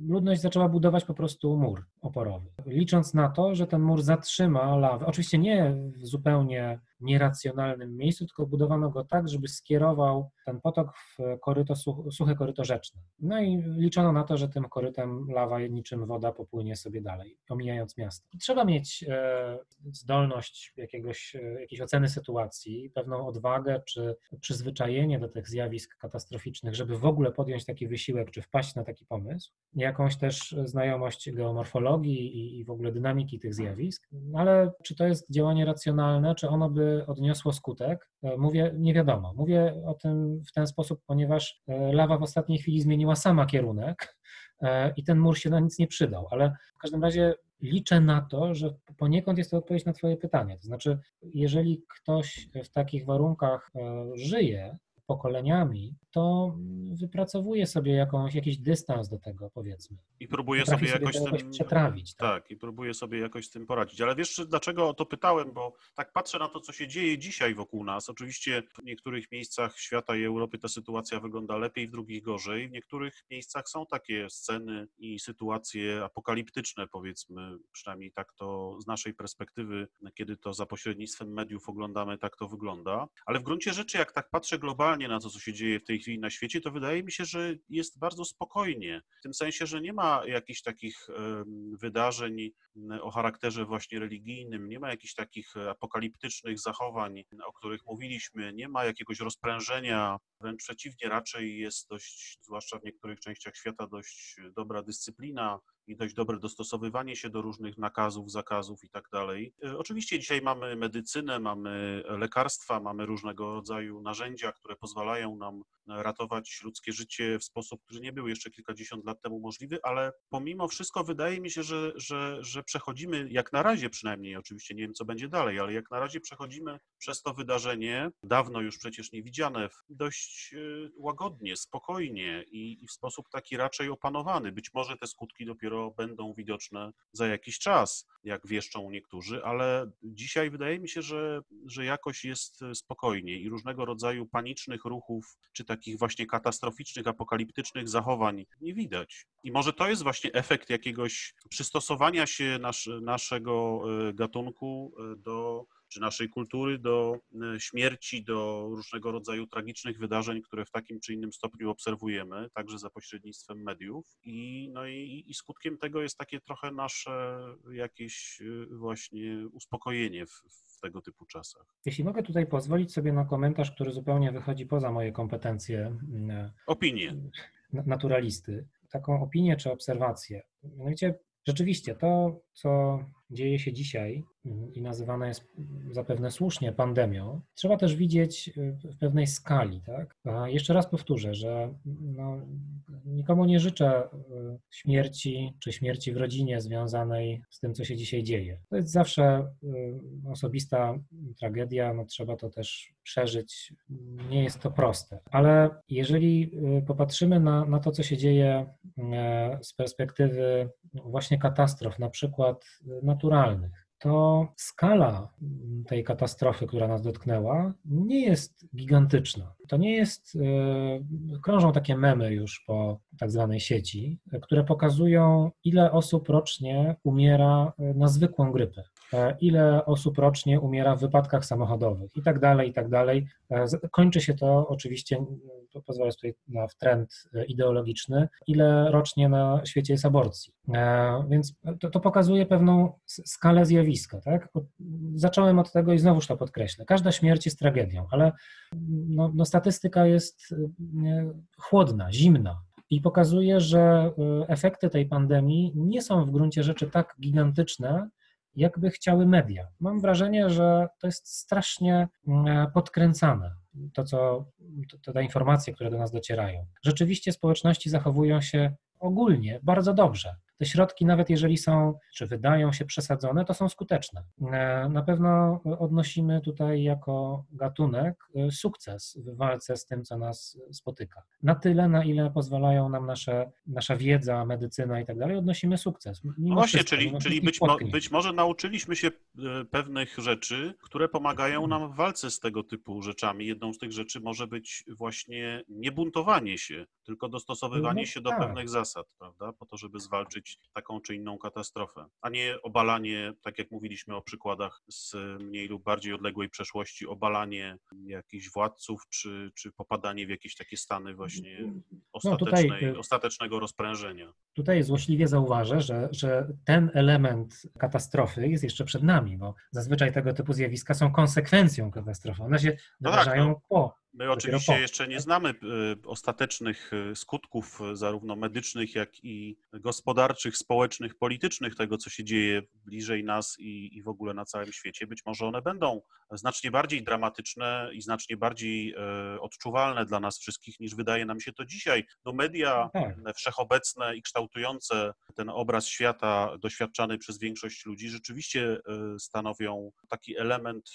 B: ludność zaczęła budować po prostu mur oporowy, licząc na to, że ten mur zatrzyma lawę. Oczywiście nie zupełnie nieracjonalnym miejscu, tylko budowano go tak, żeby skierował ten potok w koryto, suche koryto rzeczne. No i liczono na to, że tym korytem lawa niczym woda popłynie sobie dalej, omijając miasto. Trzeba mieć e, zdolność jakiegoś, e, jakiejś oceny sytuacji, pewną odwagę czy przyzwyczajenie do tych zjawisk katastroficznych, żeby w ogóle podjąć taki wysiłek czy wpaść na taki pomysł jakąś też znajomość geomorfologii i, i w ogóle dynamiki tych zjawisk, ale czy to jest działanie racjonalne, czy ono by odniosło skutek? E, mówię, nie wiadomo. Mówię o tym w ten sposób, ponieważ e, lawa w ostatniej chwili zmieniła sama kierunek e, i ten mur się na nic nie przydał, ale w każdym razie liczę na to, że poniekąd jest to odpowiedź na Twoje pytanie. To znaczy, jeżeli ktoś w takich warunkach żyje, pokoleniami, to wypracowuje sobie jakąś, jakiś dystans do tego, powiedzmy.
A: I próbuje sobie, sobie jakoś,
B: jakoś tym, przetrawić.
A: Tak. tak, i próbuje sobie jakoś z tym poradzić. Ale wiesz, dlaczego o to pytałem? Bo tak patrzę na to, co się dzieje dzisiaj wokół nas. Oczywiście w niektórych miejscach świata i Europy ta sytuacja wygląda lepiej, w drugich gorzej. W niektórych miejscach są takie sceny i sytuacje apokaliptyczne, powiedzmy, przynajmniej tak to z naszej perspektywy, kiedy to za pośrednictwem mediów oglądamy, tak to wygląda. Ale w gruncie rzeczy, jak tak patrzę globalnie, na to, co się dzieje w tej chwili na świecie, to wydaje mi się, że jest bardzo spokojnie. W tym sensie, że nie ma jakichś takich wydarzeń o charakterze właśnie religijnym, nie ma jakichś takich apokaliptycznych zachowań, o których mówiliśmy, nie ma jakiegoś rozprężenia, wręcz przeciwnie, raczej jest dość, zwłaszcza w niektórych częściach świata, dość dobra dyscyplina, i dość dobre dostosowywanie się do różnych nakazów, zakazów i tak dalej. E, oczywiście dzisiaj mamy medycynę, mamy lekarstwa, mamy różnego rodzaju narzędzia, które pozwalają nam ratować ludzkie życie w sposób, który nie był jeszcze kilkadziesiąt lat temu możliwy, ale pomimo wszystko wydaje mi się, że, że, że przechodzimy, jak na razie przynajmniej, oczywiście nie wiem, co będzie dalej, ale jak na razie przechodzimy przez to wydarzenie, dawno już przecież nie widziane, dość e, łagodnie, spokojnie i, i w sposób taki raczej opanowany. Być może te skutki dopiero będą widoczne za jakiś czas, jak wieszczą niektórzy, ale dzisiaj wydaje mi się, że, że jakoś jest spokojnie i różnego rodzaju panicznych ruchów, czy takich właśnie katastroficznych, apokaliptycznych zachowań nie widać. I może to jest właśnie efekt jakiegoś przystosowania się nasz, naszego e, gatunku e, do czy naszej kultury do e, śmierci, do różnego rodzaju tragicznych wydarzeń, które w takim czy innym stopniu obserwujemy, także za pośrednictwem mediów. I, no i, i skutkiem tego jest takie trochę nasze jakieś właśnie uspokojenie w, w tego typu czasach.
B: Jeśli mogę tutaj pozwolić sobie na komentarz, który zupełnie wychodzi poza moje kompetencje.
A: Mm, Opinie.
B: Naturalisty. Taką opinię czy obserwację. Mianowicie, rzeczywiście to, co dzieje się dzisiaj i nazywana jest zapewne słusznie pandemią, trzeba też widzieć w pewnej skali. Tak? A jeszcze raz powtórzę, że no, nikomu nie życzę śmierci czy śmierci w rodzinie związanej z tym, co się dzisiaj dzieje. To jest zawsze osobista tragedia, no, trzeba to też przeżyć. Nie jest to proste, ale jeżeli popatrzymy na, na to, co się dzieje z perspektywy właśnie katastrof, na przykład naturalnych, to skala tej katastrofy, która nas dotknęła, nie jest gigantyczna. To nie jest, e, krążą takie memy już po tak zwanej sieci, które pokazują, ile osób rocznie umiera na zwykłą grypę. E, ile osób rocznie umiera w wypadkach samochodowych i tak dalej, i tak dalej. E, kończy się to oczywiście, pozwolę tutaj na trend e, ideologiczny, ile rocznie na świecie jest aborcji. Więc to, to pokazuje pewną skalę zjawiska. Tak? Zacząłem od tego i znowuż to podkreślę. Każda śmierć jest tragedią, ale no, no statystyka jest chłodna, zimna, i pokazuje, że efekty tej pandemii nie są w gruncie rzeczy tak gigantyczne, jakby chciały media. Mam wrażenie, że to jest strasznie mm, podkręcane, to co, to, te informacje, które do nas docierają. Rzeczywiście społeczności zachowują się ogólnie bardzo dobrze te środki, nawet jeżeli są, czy wydają się przesadzone, to są skuteczne. E, na pewno odnosimy tutaj jako gatunek e, sukces w walce z tym, co nas spotyka. Na tyle, na ile pozwalają nam nasze, nasza wiedza, medycyna i tak dalej, odnosimy sukces.
A: No właśnie, wszystko, czyli, czyli być, mo, być może nauczyliśmy się e, pewnych rzeczy, które pomagają nam w walce z tego typu rzeczami. Jedną z tych rzeczy może być właśnie nie buntowanie się, tylko dostosowywanie no, się do tak. pewnych zasad, prawda, po to, żeby zwalczyć taką czy inną katastrofę, a nie obalanie, tak jak mówiliśmy o przykładach z mniej lub bardziej odległej przeszłości, obalanie jakichś władców, czy, czy popadanie w jakieś takie stany właśnie ostatecznej, no tutaj, ostatecznego rozprężenia.
B: Tutaj złośliwie zauważę, że, że ten element katastrofy jest jeszcze przed nami, bo zazwyczaj tego typu zjawiska są konsekwencją katastrofy. One się no wydarzają tak, no. po
A: My oczywiście jeszcze nie znamy y, ostatecznych y, skutków, y, zarówno medycznych, jak i gospodarczych, społecznych, politycznych tego, co się dzieje bliżej nas i, i w ogóle na całym świecie. Być może one będą znacznie bardziej dramatyczne i znacznie bardziej odczuwalne dla nas wszystkich, niż wydaje nam się to dzisiaj. No media no tak. wszechobecne i kształtujące ten obraz świata doświadczany przez większość ludzi rzeczywiście stanowią taki element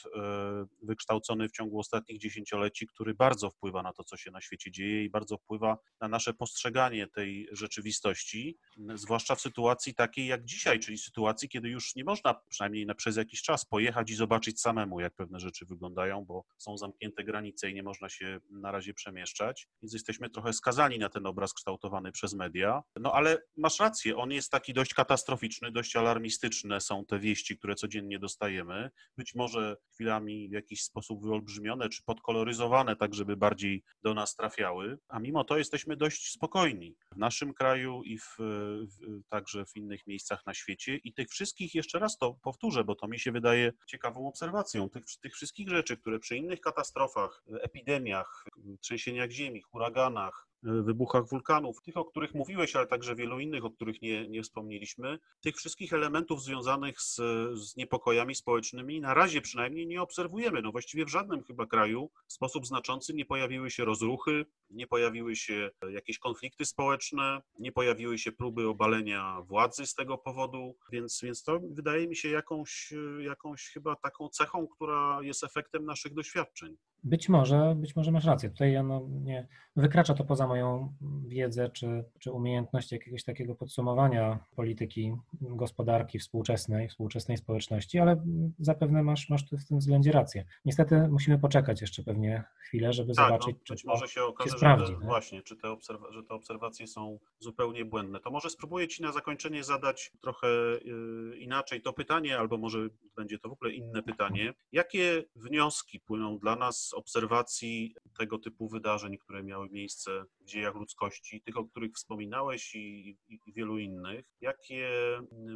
A: wykształcony w ciągu ostatnich dziesięcioleci, który który bardzo wpływa na to, co się na świecie dzieje i bardzo wpływa na nasze postrzeganie tej rzeczywistości, zwłaszcza w sytuacji takiej jak dzisiaj, czyli sytuacji, kiedy już nie można przynajmniej na, przez jakiś czas pojechać i zobaczyć samemu, jak pewne rzeczy wyglądają, bo są zamknięte granice i nie można się na razie przemieszczać, więc jesteśmy trochę skazani na ten obraz kształtowany przez media. No ale masz rację, on jest taki dość katastroficzny, dość alarmistyczne są te wieści, które codziennie dostajemy. Być może chwilami w jakiś sposób wyolbrzymione czy podkoloryzowane tak żeby bardziej do nas trafiały, a mimo to jesteśmy dość spokojni w naszym kraju i w, w, także w innych miejscach na świecie. I tych wszystkich, jeszcze raz to powtórzę, bo to mi się wydaje ciekawą obserwacją, tych, tych wszystkich rzeczy, które przy innych katastrofach, epidemiach, trzęsieniach ziemi, huraganach, wybuchach wulkanów, tych, o których mówiłeś, ale także wielu innych, o których nie, nie wspomnieliśmy, tych wszystkich elementów związanych z, z niepokojami społecznymi na razie przynajmniej nie obserwujemy. No właściwie w żadnym chyba kraju w sposób znaczący nie pojawiły się rozruchy, nie pojawiły się jakieś konflikty społeczne, nie pojawiły się próby obalenia władzy z tego powodu, więc, więc to wydaje mi się jakąś, jakąś chyba taką cechą, która jest efektem naszych doświadczeń.
B: Być może, być może masz rację. Tutaj no, nie wykracza to poza moją wiedzę czy, czy umiejętność jakiegoś takiego podsumowania polityki gospodarki współczesnej, współczesnej społeczności, ale zapewne masz, masz w tym względzie rację. Niestety musimy poczekać jeszcze pewnie chwilę, żeby tak, no, zobaczyć,
A: no, czy może się okaże, się sprawdzi, że te, właśnie, czy te, że te obserwacje są zupełnie błędne. To może spróbuję Ci na zakończenie zadać trochę yy, inaczej to pytanie, albo może będzie to w ogóle inne pytanie. Jakie wnioski płyną dla nas z obserwacji tego typu wydarzeń, które miały miejsce dziejach ludzkości, tych, o których wspominałeś i, i, i wielu innych. Jakie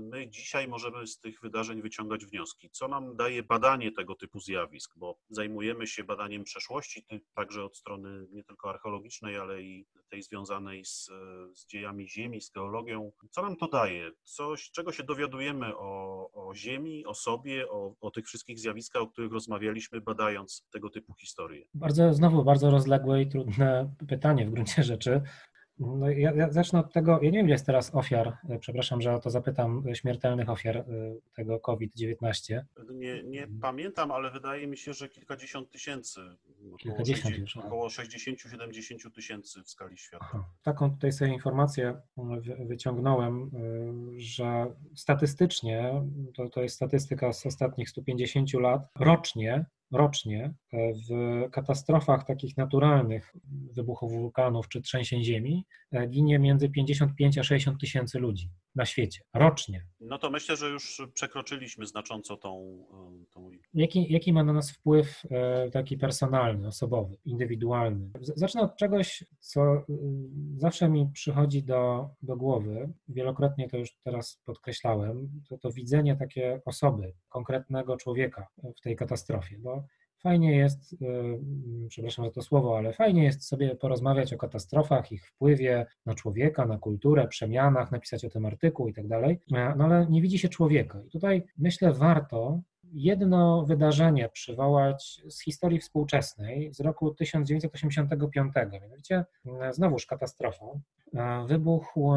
A: my dzisiaj możemy z tych wydarzeń wyciągać wnioski? Co nam daje badanie tego typu zjawisk? Bo zajmujemy się badaniem przeszłości, także od strony nie tylko archeologicznej, ale i tej związanej z, z dziejami Ziemi, z geologią. Co nam to daje? Coś, czego się dowiadujemy o, o Ziemi, o sobie, o, o tych wszystkich zjawiskach, o których rozmawialiśmy, badając tego typu historie?
B: Bardzo, znowu bardzo rozległe i trudne pytanie w gruncie rzeczy. No ja, ja, zacznę od tego, ja nie wiem, ile jest teraz ofiar, e, przepraszam, że o to zapytam, e, śmiertelnych ofiar e, tego COVID-19.
A: Nie, nie pamiętam, ale wydaje mi się, że kilkadziesiąt tysięcy.
B: Kilkadziesiąt już.
A: Około 60-70 tysięcy w skali świata. Aha.
B: Taką tutaj sobie informację wyciągnąłem, że statystycznie, to, to jest statystyka z ostatnich 150 lat, rocznie rocznie e, w katastrofach takich naturalnych, wybuchów wulkanów czy trzęsień ziemi, e, ginie między 55 a 60 tysięcy ludzi na świecie, rocznie.
A: No to myślę, że już przekroczyliśmy znacząco tą, e, tą
B: Jaki, jaki ma na nas wpływ taki personalny, osobowy, indywidualny? Zacznę od czegoś, co zawsze mi przychodzi do, do głowy, wielokrotnie to już teraz podkreślałem, to, to widzenie takie osoby, konkretnego człowieka w tej katastrofie, bo Fajnie jest, e, przepraszam za to słowo, ale fajnie jest sobie porozmawiać o katastrofach, ich wpływie na człowieka, na kulturę, przemianach, napisać o tym artykuł i tak dalej, e, no ale nie widzi się człowieka. I tutaj myślę, warto jedno wydarzenie przywołać z historii współczesnej z roku 1985. Mianowicie e, znowuż katastrofą. Wybuchł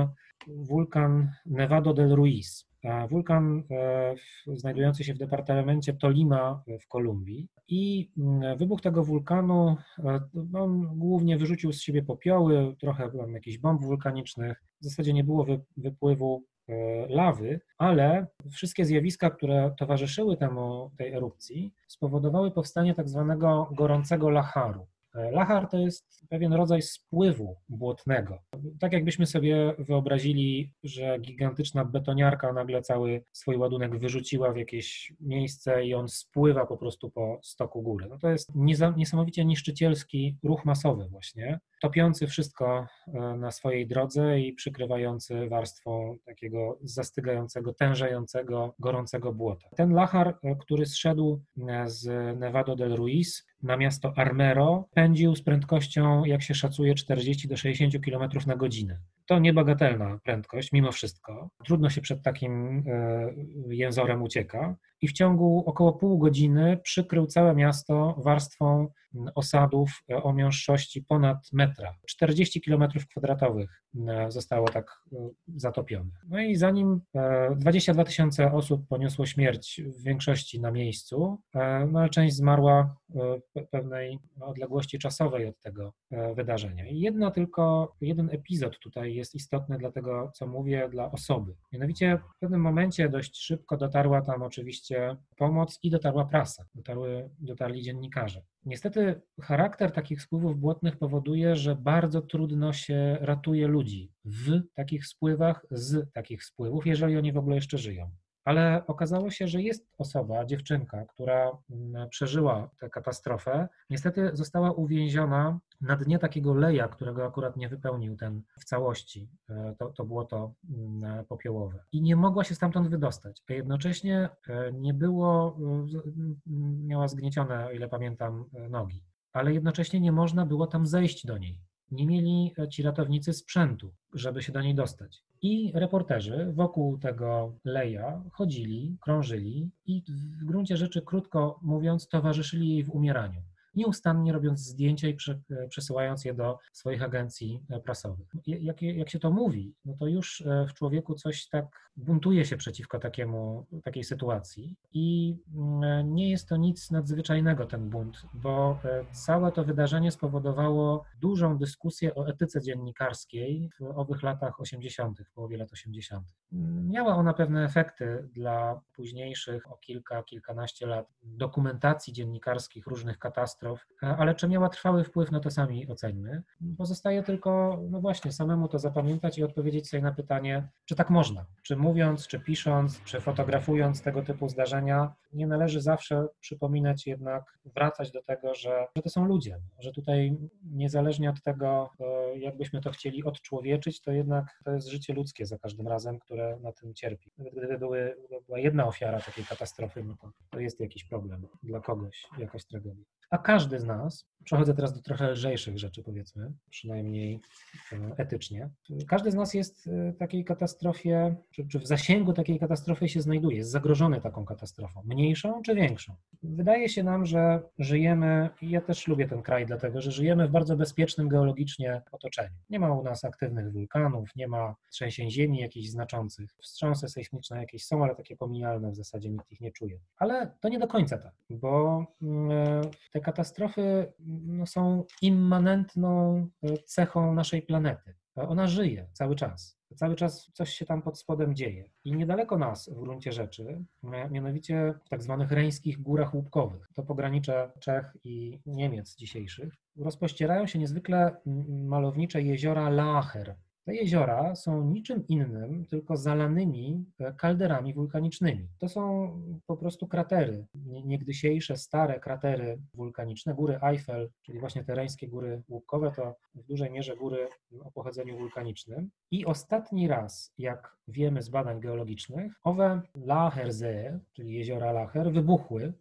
B: wulkan Nevado del Ruiz. Wulkan e, znajdujący się w departamencie Tolima w Kolumbii i mm, wybuch tego wulkanu, e, on głównie wyrzucił z siebie popioły, trochę tam jakichś bomb wulkanicznych, w zasadzie nie było wypływu e, lawy, ale wszystkie zjawiska, które towarzyszyły temu, tej erupcji, spowodowały powstanie tak zwanego gorącego lacharu. Lachar to jest pewien rodzaj spływu błotnego. Tak jakbyśmy sobie wyobrazili, że gigantyczna betoniarka nagle cały swój ładunek wyrzuciła w jakieś miejsce i on spływa po prostu po stoku góry. No to jest niesamowicie niszczycielski ruch masowy właśnie, topiący wszystko e, na swojej drodze i przykrywający warstwą takiego zastygającego, tężejącego, gorącego błota. Ten lachar, e, który zszedł e, z Nevado del Ruiz na miasto Armero, pędził z prędkością, jak się szacuje, 40 do 60 km na godzinę. To niebagatelna prędkość, mimo wszystko. Trudno się przed takim jęzorem ucieka. I w ciągu około pół godziny przykrył całe miasto warstwą osadów o miąższości ponad metra. 40 km kwadratowych e, zostało tak e, zatopionych. No i zanim 22 e, tysiące osób poniosło śmierć w większości na miejscu, no ale część zmarła pewnej odległości czasowej od tego wydarzenia. I jedno tylko, jeden epizod tutaj jest istotny dla tego, co mówię, dla osoby. Mianowicie w pewnym momencie dość szybko dotarła tam oczywiście pomoc i dotarła prasa, dotarły, dotarli dziennikarze. Niestety charakter takich spływów błotnych powoduje, że bardzo trudno się ratuje ludzi w takich spływach, z takich spływów, jeżeli oni w ogóle jeszcze żyją ale okazało się, że jest osoba, dziewczynka, która mm, przeżyła tę katastrofę. Niestety została uwięziona na dnie takiego leja, którego akurat nie wypełnił ten w całości, e, to, to było to mm, popiołowe. I nie mogła się stamtąd wydostać, a jednocześnie e, nie było, miała zgniecione, o ile pamiętam, e, nogi, ale jednocześnie nie można było tam zejść do niej nie mieli ci ratownicy sprzętu, żeby się do niej dostać. I reporterzy wokół tego leja chodzili, krążyli i w gruncie rzeczy, krótko mówiąc, towarzyszyli jej w umieraniu nieustannie robiąc zdjęcia i przesyłając je do swoich agencji e, prasowych. Jak, jak się to mówi, no to już e, w człowieku coś tak buntuje się przeciwko takiemu, takiej sytuacji i mm, e, nie jest to nic nadzwyczajnego ten bunt, bo całe to wydarzenie spowodowało dużą dyskusję o etyce dziennikarskiej w owych latach 80., w połowie lat 80. miała ona pewne efekty dla późniejszych o kilka, kilkanaście lat dokumentacji dziennikarskich różnych katastrof, ale czy miała trwały wpływ, no to sami oceńmy. Pozostaje tylko, no właśnie, samemu to zapamiętać i odpowiedzieć sobie na pytanie, czy tak można, czy mówiąc, czy pisząc, czy fotografując tego typu zdarzenia, nie należy zawsze przypominać jednak, wracać do tego, że, że to są ludzie, że tutaj niezależnie od tego, e, jakbyśmy to chcieli odczłowieczyć, to jednak to jest życie ludzkie za każdym razem, które na tym cierpi. Nawet gdyby były, była jedna ofiara takiej katastrofy, no to, to jest jakiś problem dla kogoś, jakaś tragedia. A każdy z nas, przechodzę teraz do trochę lżejszych rzeczy, powiedzmy, przynajmniej e, etycznie, każdy z nas jest w takiej katastrofie, czy, czy w zasięgu takiej katastrofy się znajduje, jest zagrożony taką katastrofą, mniejszą czy większą. Wydaje się nam, że żyjemy, ja też lubię ten kraj, dlatego że żyjemy w bardzo bezpiecznym geologicznie otoczeniu. Nie ma u nas aktywnych wulkanów, nie ma trzęsień ziemi jakichś znaczących. Wstrząsy sejsmiczne jakieś są, ale takie pomijalne w zasadzie nikt ich nie czuje. Ale to nie do końca tak, bo mm, te katastrofy no, są immanentną e, cechą naszej planety. Ona żyje cały czas. Cały czas coś się tam pod spodem dzieje. I niedaleko nas w gruncie rzeczy, mianowicie w tak zwanych reńskich górach łupkowych, to pogranicze Czech i Niemiec dzisiejszych, rozpościerają się niezwykle malownicze jeziora Lacher. Te jeziora są niczym innym, tylko zalanymi e, kalderami wulkanicznymi. To są po prostu kratery, niegdysiejsze, stare kratery wulkaniczne. Góry Eiffel, czyli właśnie te reńskie góry łupkowe, to w dużej mierze góry o pochodzeniu wulkanicznym. I ostatni raz, jak wiemy z badań geologicznych, owe Lachersee, czyli jeziora Lacher, wybuchły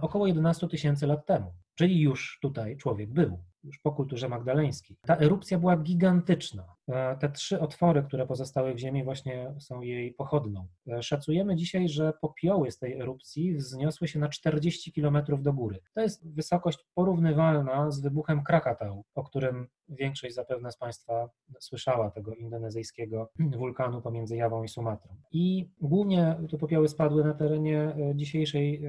B: około 11 tysięcy lat temu. Czyli już tutaj człowiek był już po kulturze magdaleńskiej. Ta erupcja była gigantyczna. E, te trzy otwory, które pozostały w ziemi, właśnie są jej pochodną. E, szacujemy dzisiaj, że popioły z tej erupcji wzniosły się na 40 km do góry. To jest wysokość porównywalna z wybuchem Krakatau, o którym większość zapewne z Państwa słyszała, tego indonezyjskiego wulkanu pomiędzy Jawą i Sumatrą. I głównie te popioły spadły na terenie e, dzisiejszej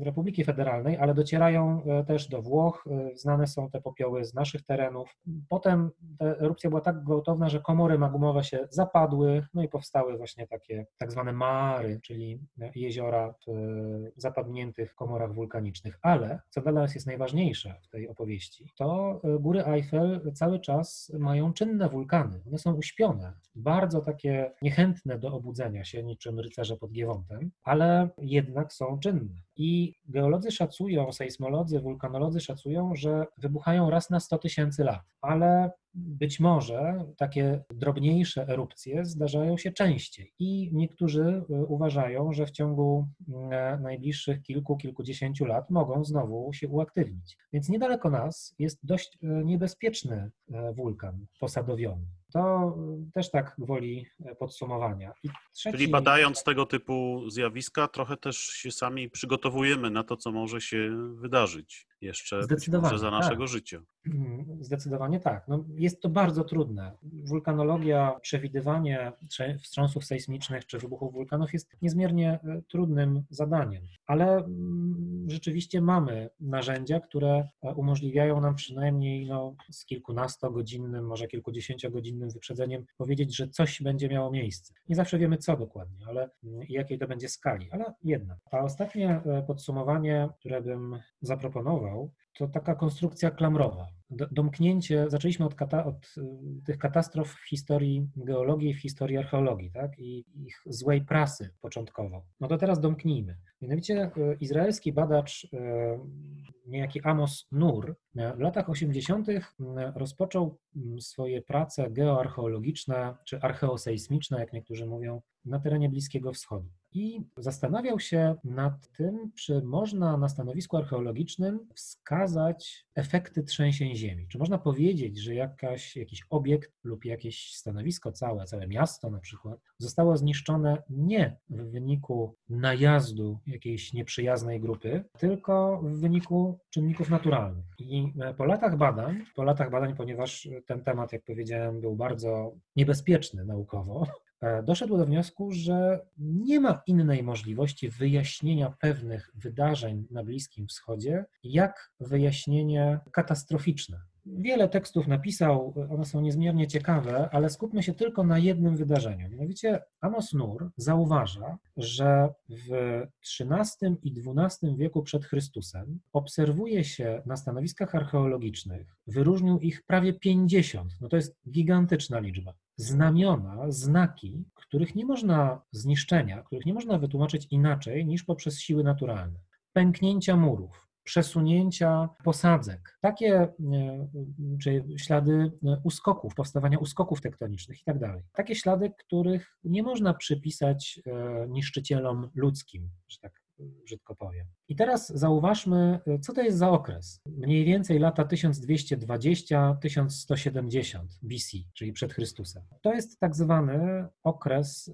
B: Republiki Federalnej, ale docierają też do Włoch. Znane są te popioły z naszych terenów. Potem ta erupcja była tak gwałtowna, że komory magmowe się zapadły, no i powstały właśnie takie tak zwane mary, czyli jeziora w zapadniętych komorach wulkanicznych. Ale, co dla nas jest najważniejsze w tej opowieści, to góry Eiffel cały czas mają czynne wulkany. One są uśpione, bardzo takie niechętne do obudzenia się, niczym rycerze pod Giewontem, ale jednak są czynne. I geolodzy szacują, sejsmolodzy, wulkanolodzy szacują, że wybuchają raz na 100 tysięcy lat, ale być może takie drobniejsze erupcje zdarzają się częściej i niektórzy y, uważają, że w ciągu y, najbliższych kilku, kilkudziesięciu lat mogą znowu się uaktywnić. Więc niedaleko nas jest dość y, niebezpieczny wulkan posadowiony. To też tak gwoli podsumowania.
A: Trzeci... Czyli badając tego typu zjawiska, trochę też się sami przygotowujemy na to, co może się wydarzyć jeszcze Zdecydowanie, za naszego tak. życia.
B: Mhm, zdecydowanie tak. No, jest to bardzo trudne. Wulkanologia, przewidywanie wstrząsów sejsmicznych czy wybuchów wulkanów jest niezmiernie e, trudnym zadaniem, ale mm, rzeczywiście mamy narzędzia, które e, umożliwiają nam przynajmniej no, z kilkunastogodzinnym, może kilkudziesięciogodzinnym wyprzedzeniem powiedzieć, że coś będzie miało miejsce. Nie zawsze wiemy co dokładnie, ale mm, jakiej to będzie skali, ale jednak. A ostatnie e, podsumowanie, które bym zaproponował, to taka konstrukcja klamrowa. Domknięcie, zaczęliśmy od, kata, od, y, tych katastrof w historii geologii, w historii archeologii, tak? I ich złej prasy początkowo. No to teraz domknijmy. Mianowicie y, izraelski badacz, y, niejaki Amos Nur, w latach 80. rozpoczął swoje prace geoarcheologiczne czy archeosejsmiczne, jak niektórzy mówią, na terenie Bliskiego Wschodu i zastanawiał się nad tym, czy można na stanowisku archeologicznym wskazać efekty trzęsień ziemi. Czy można powiedzieć, że jakaś, jakiś obiekt lub jakieś stanowisko całe, całe miasto na przykład, zostało zniszczone nie w wyniku najazdu jakiejś nieprzyjaznej grupy, tylko w wyniku czynników naturalnych. I po latach badań, po latach badań, ponieważ ten temat, jak powiedziałem, był bardzo niebezpieczny naukowo, E, doszedł do wniosku, że nie ma innej możliwości wyjaśnienia pewnych wydarzeń na Bliskim Wschodzie, jak wyjaśnienie katastroficzne. wiele tekstów napisał, one są niezmiernie ciekawe, ale skupmy się tylko na jednym wydarzeniu. Mianowicie Amos Nur zauważa, że w XIII i XII wieku przed Chrystusem obserwuje się na stanowiskach archeologicznych, wyróżnił ich prawie 50, no to jest gigantyczna liczba znamiona, znaki, których nie można zniszczenia, których nie można wytłumaczyć inaczej niż poprzez siły naturalne. Pęknięcia murów, przesunięcia posadzek, takie e, czy ślady e, uskoków, powstawania uskoków tektonicznych i tak dalej. Takie ślady, których nie można przypisać e, niszczycielom ludzkim, że tak brzydko powiem. I teraz zauważmy, co to jest za okres. Mniej więcej lata 1220-1170 BC, czyli przed Chrystusem. To jest tak zwany okres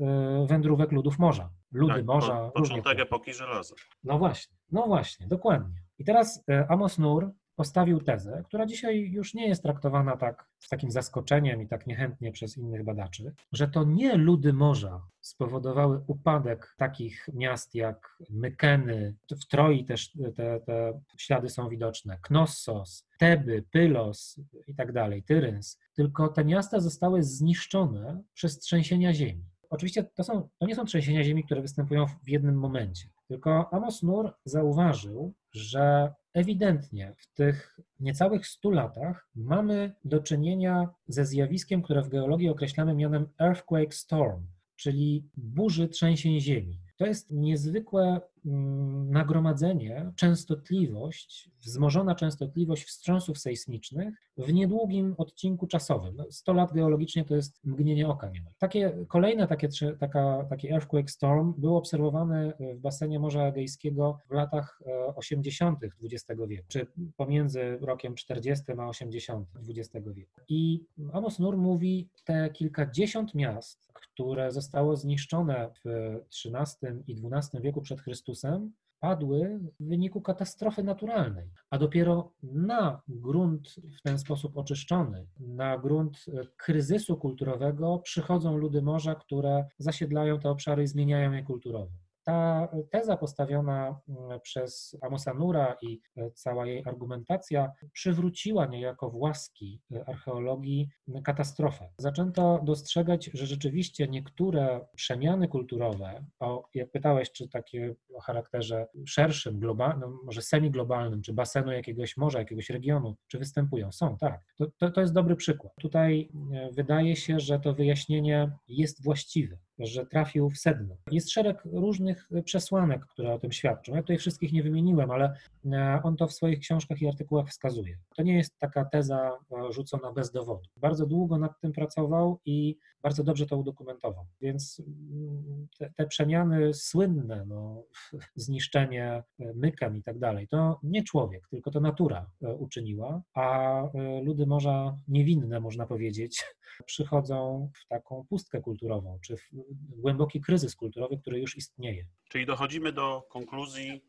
B: wędrówek ludów morza. Ludy tak, morza.
A: Początek epoki żelaza.
B: No właśnie, no właśnie, dokładnie. I teraz e, Amos Nur postawił tezę, która dzisiaj już nie jest traktowana tak z takim zaskoczeniem i tak niechętnie przez innych badaczy, że to nie ludy morza spowodowały upadek takich miast jak Mykeny, w Troi też te, te ślady są widoczne, Knossos, Teby, Pylos i tak dalej, Tyryns, tylko te miasta zostały zniszczone przez trzęsienia ziemi. Oczywiście to, są, to nie są trzęsienia ziemi, które występują w jednym momencie. Tylko Amos Nur zauważył, że ewidentnie w tych niecałych 100 latach mamy do czynienia ze zjawiskiem, które w geologii określamy mianem earthquake storm, czyli burzy trzęsień ziemi. To jest niezwykłe mm, nagromadzenie, częstotliwość, wzmożona częstotliwość wstrząsów sejsmicznych w niedługim odcinku czasowym. 100 no, lat geologicznie to jest mgnienie oka niemal. Takie, kolejne takie, taka, taki earthquake storm był obserwowany w basenie Morza Egejskiego w latach 80. E, XX wieku, czy pomiędzy rokiem 40 a 80. XX wieku. I Amos Nur mówi, te kilkadziesiąt miast, które zostało zniszczone w XIII i XII wieku przed Chrystusem, padły w wyniku katastrofy naturalnej, a dopiero na grunt w ten sposób oczyszczony, na grunt kryzysu kulturowego przychodzą ludy morza, które zasiedlają te obszary i zmieniają je kulturowo. Ta teza postawiona mm, przez Amosa Nura i e, cała jej argumentacja przywróciła niejako w łaski e, archeologii katastrofę. Zaczęto dostrzegać, że rzeczywiście niektóre przemiany kulturowe, o, jak pytałeś, czy takie o charakterze szerszym, globalnym, może semiglobalnym, czy basenu jakiegoś morza, jakiegoś regionu, czy występują? Są, tak. To, to, to jest dobry przykład. Tutaj e, wydaje się, że to wyjaśnienie jest właściwe że trafił w sedno. Jest szereg różnych przesłanek, które o tym świadczą. Ja tutaj wszystkich nie wymieniłem, ale e, on to w swoich książkach i artykułach wskazuje. To nie jest taka teza e, rzucona bez dowodu. Bardzo długo nad tym pracował i bardzo dobrze to udokumentował. Więc mm, te, te przemiany słynne, no, zniszczenie e, mykem i tak dalej, to nie człowiek, tylko to natura uczyniła, a ludy morza niewinne, można powiedzieć, przychodzą w taką pustkę kulturową, czy w głęboki kryzys kulturowy, który już istnieje.
A: Czyli dochodzimy do konkluzji,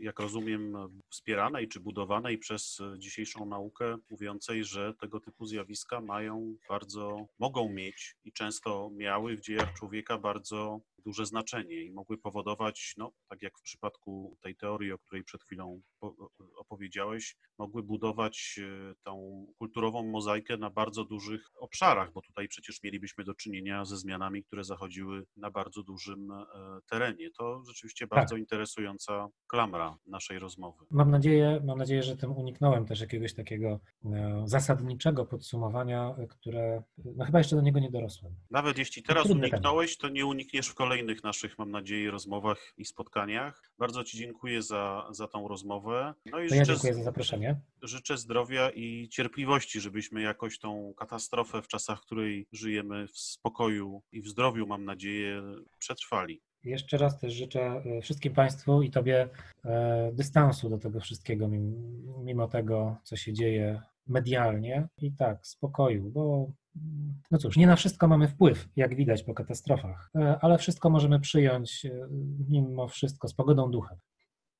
A: jak rozumiem, wspieranej czy budowanej przez dzisiejszą naukę, mówiącej, że tego typu zjawiska mają bardzo, mogą mieć i często miały w dziejach człowieka bardzo duże znaczenie i mogły powodować, no, tak jak w przypadku tej teorii, o której przed chwilą opowiedziałeś, mogły budować e, tą kulturową mozaikę na bardzo dużych obszarach, bo tutaj przecież mielibyśmy do czynienia ze zmianami, które zachodziły na bardzo dużym e, terenie. To rzeczywiście tak. bardzo tak. interesująca klamra naszej rozmowy.
B: Mam nadzieję, mam nadzieję, że tym uniknąłem też jakiegoś takiego e, zasadniczego podsumowania, które no chyba jeszcze do niego nie dorosłem.
A: Nawet jeśli teraz uniknąłeś, to nie unikniesz w kolejnych naszych, mam nadzieję, rozmowach i spotkaniach. Bardzo Ci dziękuję za, za tą rozmowę.
B: No i to ja dziękuję za zaproszenie.
A: Życzę zdrowia i cierpliwości, żebyśmy jakoś tą katastrofę w czasach, w której żyjemy w spokoju i w zdrowiu, mam nadzieję, przetrwali.
B: Jeszcze raz też życzę e, wszystkim Państwu i Tobie e, dystansu do tego wszystkiego, mimo tego, co się dzieje medialnie. I tak, spokoju, bo no cóż, nie na wszystko mamy wpływ, jak widać po katastrofach, e, ale wszystko możemy przyjąć mimo wszystko z pogodą ducha.